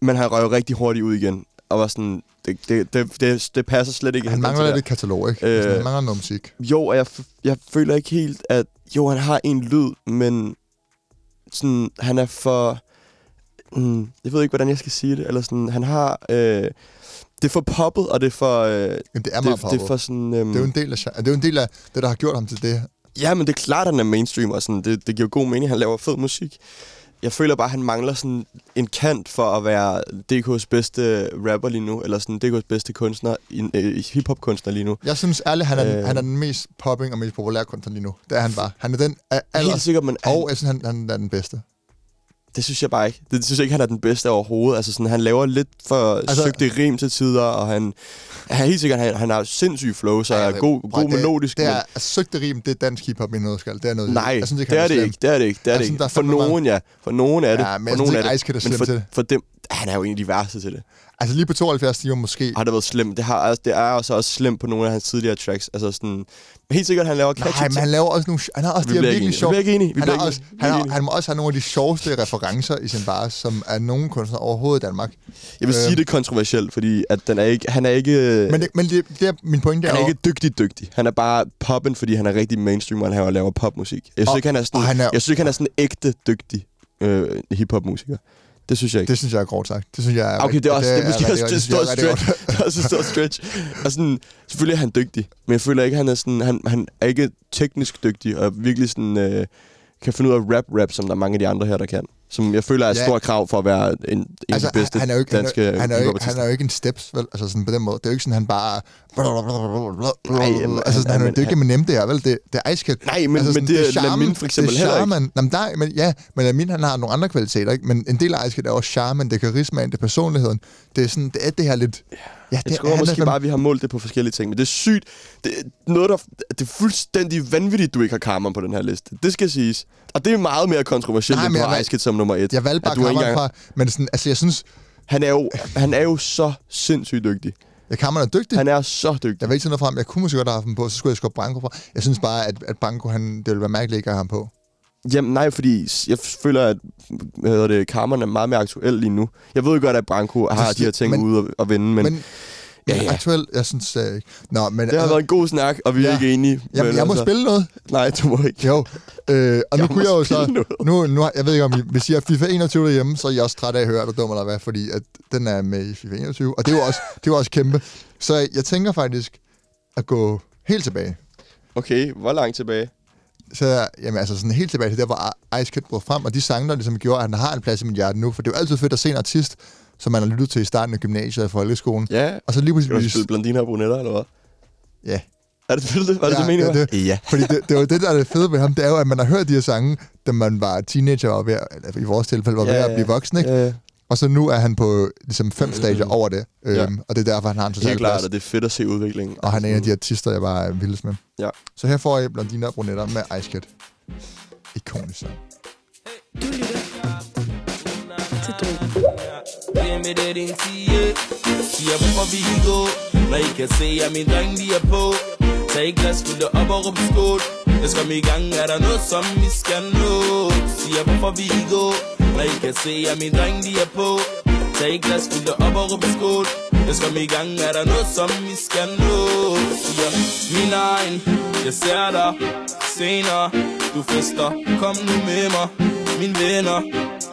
men han røg rigtig hurtigt ud igen. Og var sådan... Det, det, det, det, det passer slet ikke. Han mangler lidt et katalog, ikke? Øh, Altså, han mangler noget musik. Jo, og jeg, jeg føler ikke helt, at... Jo, han har en lyd, men... Sådan, han er for... Mm, jeg ved ikke, hvordan jeg skal sige det. Eller sådan, han har... Øh, det er for poppet, og det er for... Øh, Jamen, det er meget det, det er for sådan... Øhm, Det er jo en del af, det er jo en del af det, der har gjort ham til det. Ja, men det er klart, at han er mainstream, og sådan, det, det giver god mening, han laver fed musik. Jeg føler bare, at han mangler sådan en kant for at være DK's bedste rapper lige nu, eller sådan DK's bedste kunstner, øh, hiphop-kunstner lige nu. Jeg synes ærligt, han er, øh. Han er den mest popping og mest populære kunstner lige nu. Det er han bare. Han er den af aller... Helt sikkert, men Og jeg synes, han, han er den bedste. Det synes jeg bare ikke. Det synes jeg ikke, han er den bedste overhovedet. Altså sådan, han laver lidt for Altså- søgte rim til tider, og han, han er helt sikkert, han, han har sindssyg flow, så Ja, er god, prøv, god det, melodisk. Det er, men- altså, søgte rim, det er dansk hiphop i noget skal. Det er noget, Nej, jeg synes det han er det ikke. Det er det ikke. Det er det ikke. For nogen, ja. For nogen er det. Ja, men for nogen er det. Ice er Men for, det. for dem, han er jo en af de værste til det. Altså lige på 72 timer måske. har det været slemt. Det, har, altså, det er også, også slemt på nogle af hans tidligere tracks. Altså sådan, helt sikkert, han laver catchy Nej, men han laver også nogle... Han har også Vi de her virkelig. Vi sjove... bliver ikke enige. Vi Han, bliver har ikke også, enige. Han, har, ikke han må også have nogle af de sjoveste referencer i sin bars, som er nogen kunstnere overhovedet i Danmark. Jeg vil Øh. sige, det er kontroversielt, fordi at den er ikke, han er ikke, Men, det, men det, det er, min pointe er, han er ikke dygtig dygtig. Han er bare poppen, fordi han er rigtig mainstream, og han laver- popmusik. Jeg synes Og- ikke, han er sådan, han er- jeg synes ikke, han er sådan ægte dygtig øh, hiphop-musiker. Det synes jeg ikke. Det synes jeg er grovt sagt. Det synes jeg er... Okay, det er også det er måske også et stort stretch. Det er også et stort stretch. Og sådan, selvfølgelig er han dygtig, men jeg føler ikke, han er sådan, han, han er ikke teknisk dygtig, og virkelig sådan, øh, kan finde ud af rap-rap, som der er mange af de andre her, der kan. Som jeg føler er et Ja. stort krav for at være en, en Altså, af de bedste han er jo ikke, danske han er, han, er jo ikke, han er jo ikke en steps, vel? Altså sådan på den måde. Det er jo ikke sådan, han bare... Nej, jamen, altså sådan, han, han- er jo- det er ikke han- Eminem, det her, vel? Det, det er Ice Kid. Nej, men, altså men det, er Lamin for eksempel det er heller ikke. charmen. Jamen, nej, men, ja, men Lamin, han har nogle andre kvaliteter, ikke? Men en del af Ice Kid er også charmen, det er karismaen, det er personligheden. Det er sådan, det er det her lidt... Ja, det Jeg tror måske fandme- bare, at vi har målt det på forskellige ting. Men det er sygt. Det er, noget, der, det er fuldstændig vanvittigt, du ikke har Karma på den her liste. Det skal siges. Og det er meget mere kontroversielt, end valg- Ice som nummer et. Jeg valgte bare Kammeren engang- fra... Men sådan, altså, jeg synes... Han er, jo, han er jo så sindssygt dygtig. Ja, Kammeren er dygtig. Han er så dygtig. Jeg vil ikke tage noget frem. Jeg kunne måske godt have haft ham på, så skulle jeg skubbe Branko fra. Jeg synes bare, at, at Branko, han, det ville være mærkeligt ikke at have ham på. Jamen nej, fordi jeg føler, at hvad hedder det, Karmeren er meget mere aktuel lige nu. Jeg ved godt, at Branko har Det- de her ting men- ude at, at vinde, men, Men, ja, Ja, aktuelt, jeg synes øh, ikke. Nå, men... det har været en god snak, og vi er Ja. ikke enige. Jamen, men jeg må altså, spille noget. Nej, du må ikke. Jo. Øh, og nu Jeg kunne må jeg jo så... noget. Nu, nu, jeg ved ikke, om I, hvis I har FIFA 21 derhjemme, så er I også trætte af at høre, at du er dum eller hvad, fordi at den er med i FIFA 21. Og det er jo også, det er jo også kæmpe. Så jeg tænker faktisk at gå helt tilbage. Okay, hvor langt tilbage? Så jamen, altså sådan helt tilbage til der, hvor Ice Kid brød frem, og de sange, der ligesom gjorde, at han har en plads i mit hjerte nu. For det er jo altid fedt at se en artist, som man har lyttet til i starten af gymnasiet og folkeskolen. Ja, Og så lige skal du pludselig... spille blondiner og brunetter, eller hvad? Ja. Er det det? Var det Ja, det, meningen ja, var? det- Ja. Fordi det, det var det, der er det fede ved ham, det er jo, at man har hørt de her sange, da man var teenager og ved, eller i vores tilfælde var ved Ja, at blive voksen, ikke? Ja, ja. Og så nu er han på ligesom fem stadier over det. Øhm, Ja. Og det er derfor, han har en total Helt klart, plads. og det er fedt at se udviklingen. Og han er en af de artister, jeg bare er vildest med. Ja. Så her får jeg Blondiner og Brunetter med Ice Kid. Ikonisk sang. Du lytter til Drogen. Hvem er det din sige? Siger hvorfor vi gå Når I kan se at min dreng de er på Tag et glas, fyld det op og råb skål jeg skal i gang, er der noget som vi skal nå Siger hvorfor vi gå Når I kan se at min dreng de er på Tag et glas, fyld det op og råb skål Jeg skal i gang, er der noget som vi skal nå Siger min egen Jeg ser dig senere Du fester, kom nu med mig Min venner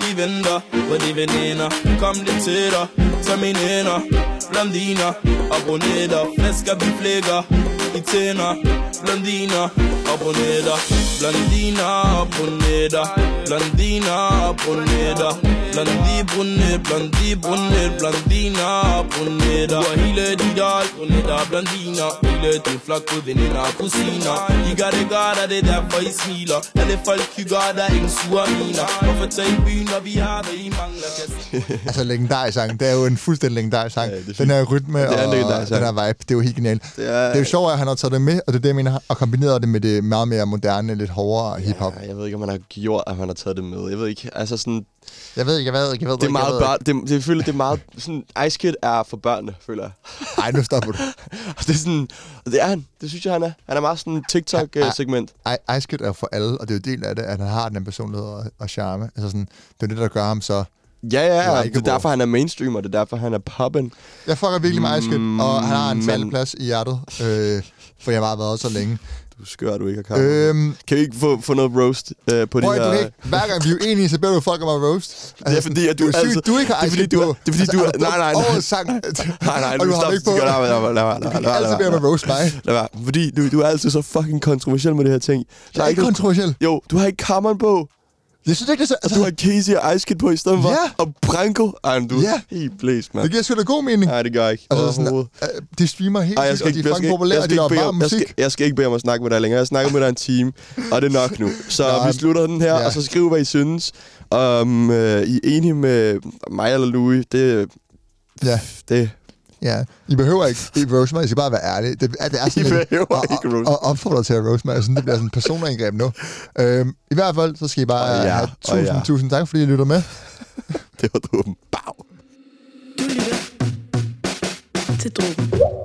de venter på de veninder Kom lidt tættere, tag mine hænder Blondiner og brunetter Flasker vi flækker i tænder Blondiner brunetter Blondiner på netter Blondiner på netter Blondi brunnet, blondi brunnet Blondiner på netter Du har hele dit alt på netter Blondiner Hele din flok på veninder og kusiner I gør det godt, og det er derfor I smiler. Alle folk hygger, der er ingen sure miner. Hvorfor tage i byen, når vi har, hvad I mangler Altså, legendarisk sang. Det er jo en fuldstændig legendarisk sang. Ja, det er den her rytme det er og den her vibe, det er jo helt genialt. Det Det er- er, det er jo sjovt, at han har taget det med, og det er det, jeg mener, og kombineret det med det meget mere moderne, lidt hårdere hiphop. Ja, jeg ved ikke, om han har gjort, at han har taget det med. Jeg ved ikke, altså sådan... Jeg ved ikke, jeg ved ikke, jeg ved Det er meget børn, det, det, føler, det er meget... Sådan, Ice Kid er for børnene, føler jeg. ikke. Ej, nu stopper du. Det er sådan... Det er han. Det synes jeg, han er. Han er meget sådan en TikTok-segment. Ice Kid er for alle, og det er jo del af det, at han har den personlighed og, og charme. Altså sådan, det er det, der gør ham så... Ja, ja, ja. Det er derfor, han er mainstream, og det er derfor, han er poppen. Jeg fucker virkelig med Ice Kid, og han har en Mm, særlig plads i hjertet, øh, for jeg har bare været så længe. Du er skør, du ikke har kamera. Øhm, Kan vi ikke få, få noget roast øh, på de Prøv, her... du ikke, hver gang vi er uenige, så beder du folk om at roast. Altså, Det er fordi, at du det er sygt, du ikke har det er fordi, du- på. det er fordi, Altså, du- har nej, nej, nej. Sang. Nej, nej, nu du har stop. ikke på. Lad være, lad være, lad være, Du kan altid bede om at roast mig. Lad være. Fordi du, du er altid så fucking kontroversiel med det her ting. Det er ikke kontroversielt. Jo, du har ikke kammeren på. Jeg synes ikke, det er så... Og du har Casey og Ice Kid på i stedet for. Ja. Og Branko. Ej, du Ja. er helt blæst, mand. Det giver sgu da god mening. Nej, det gør jeg ikke. Altså sådan, Overhovedet. øh, de streamer helt Ej, jeg skal og de ikke, er fucking populære, og de laver ikke bare om, jeg, skal, musik. jeg skal ikke bede om at snakke med dig længere. Jeg snakker med dig en time, og det er nok nu. Så Nå, vi slutter den her, ja. og så skriv, hvad I synes. Om øh, I er enige med mig eller Louis, det, Ja. det, Ja, I behøver ikke I roast mig, I skal bare være ærlige. Det, er- det er sådan I lidt, behøver og, ikke og, roast. og opfordre til at roast mig. Sådan, det bliver sådan en personangreb nu. Øhm, I hvert fald, så skal I bare Og ja, have og tusind, ja. tusind tak, fordi I lytter med. det var dumt. Bag. Du lytter til Drogen.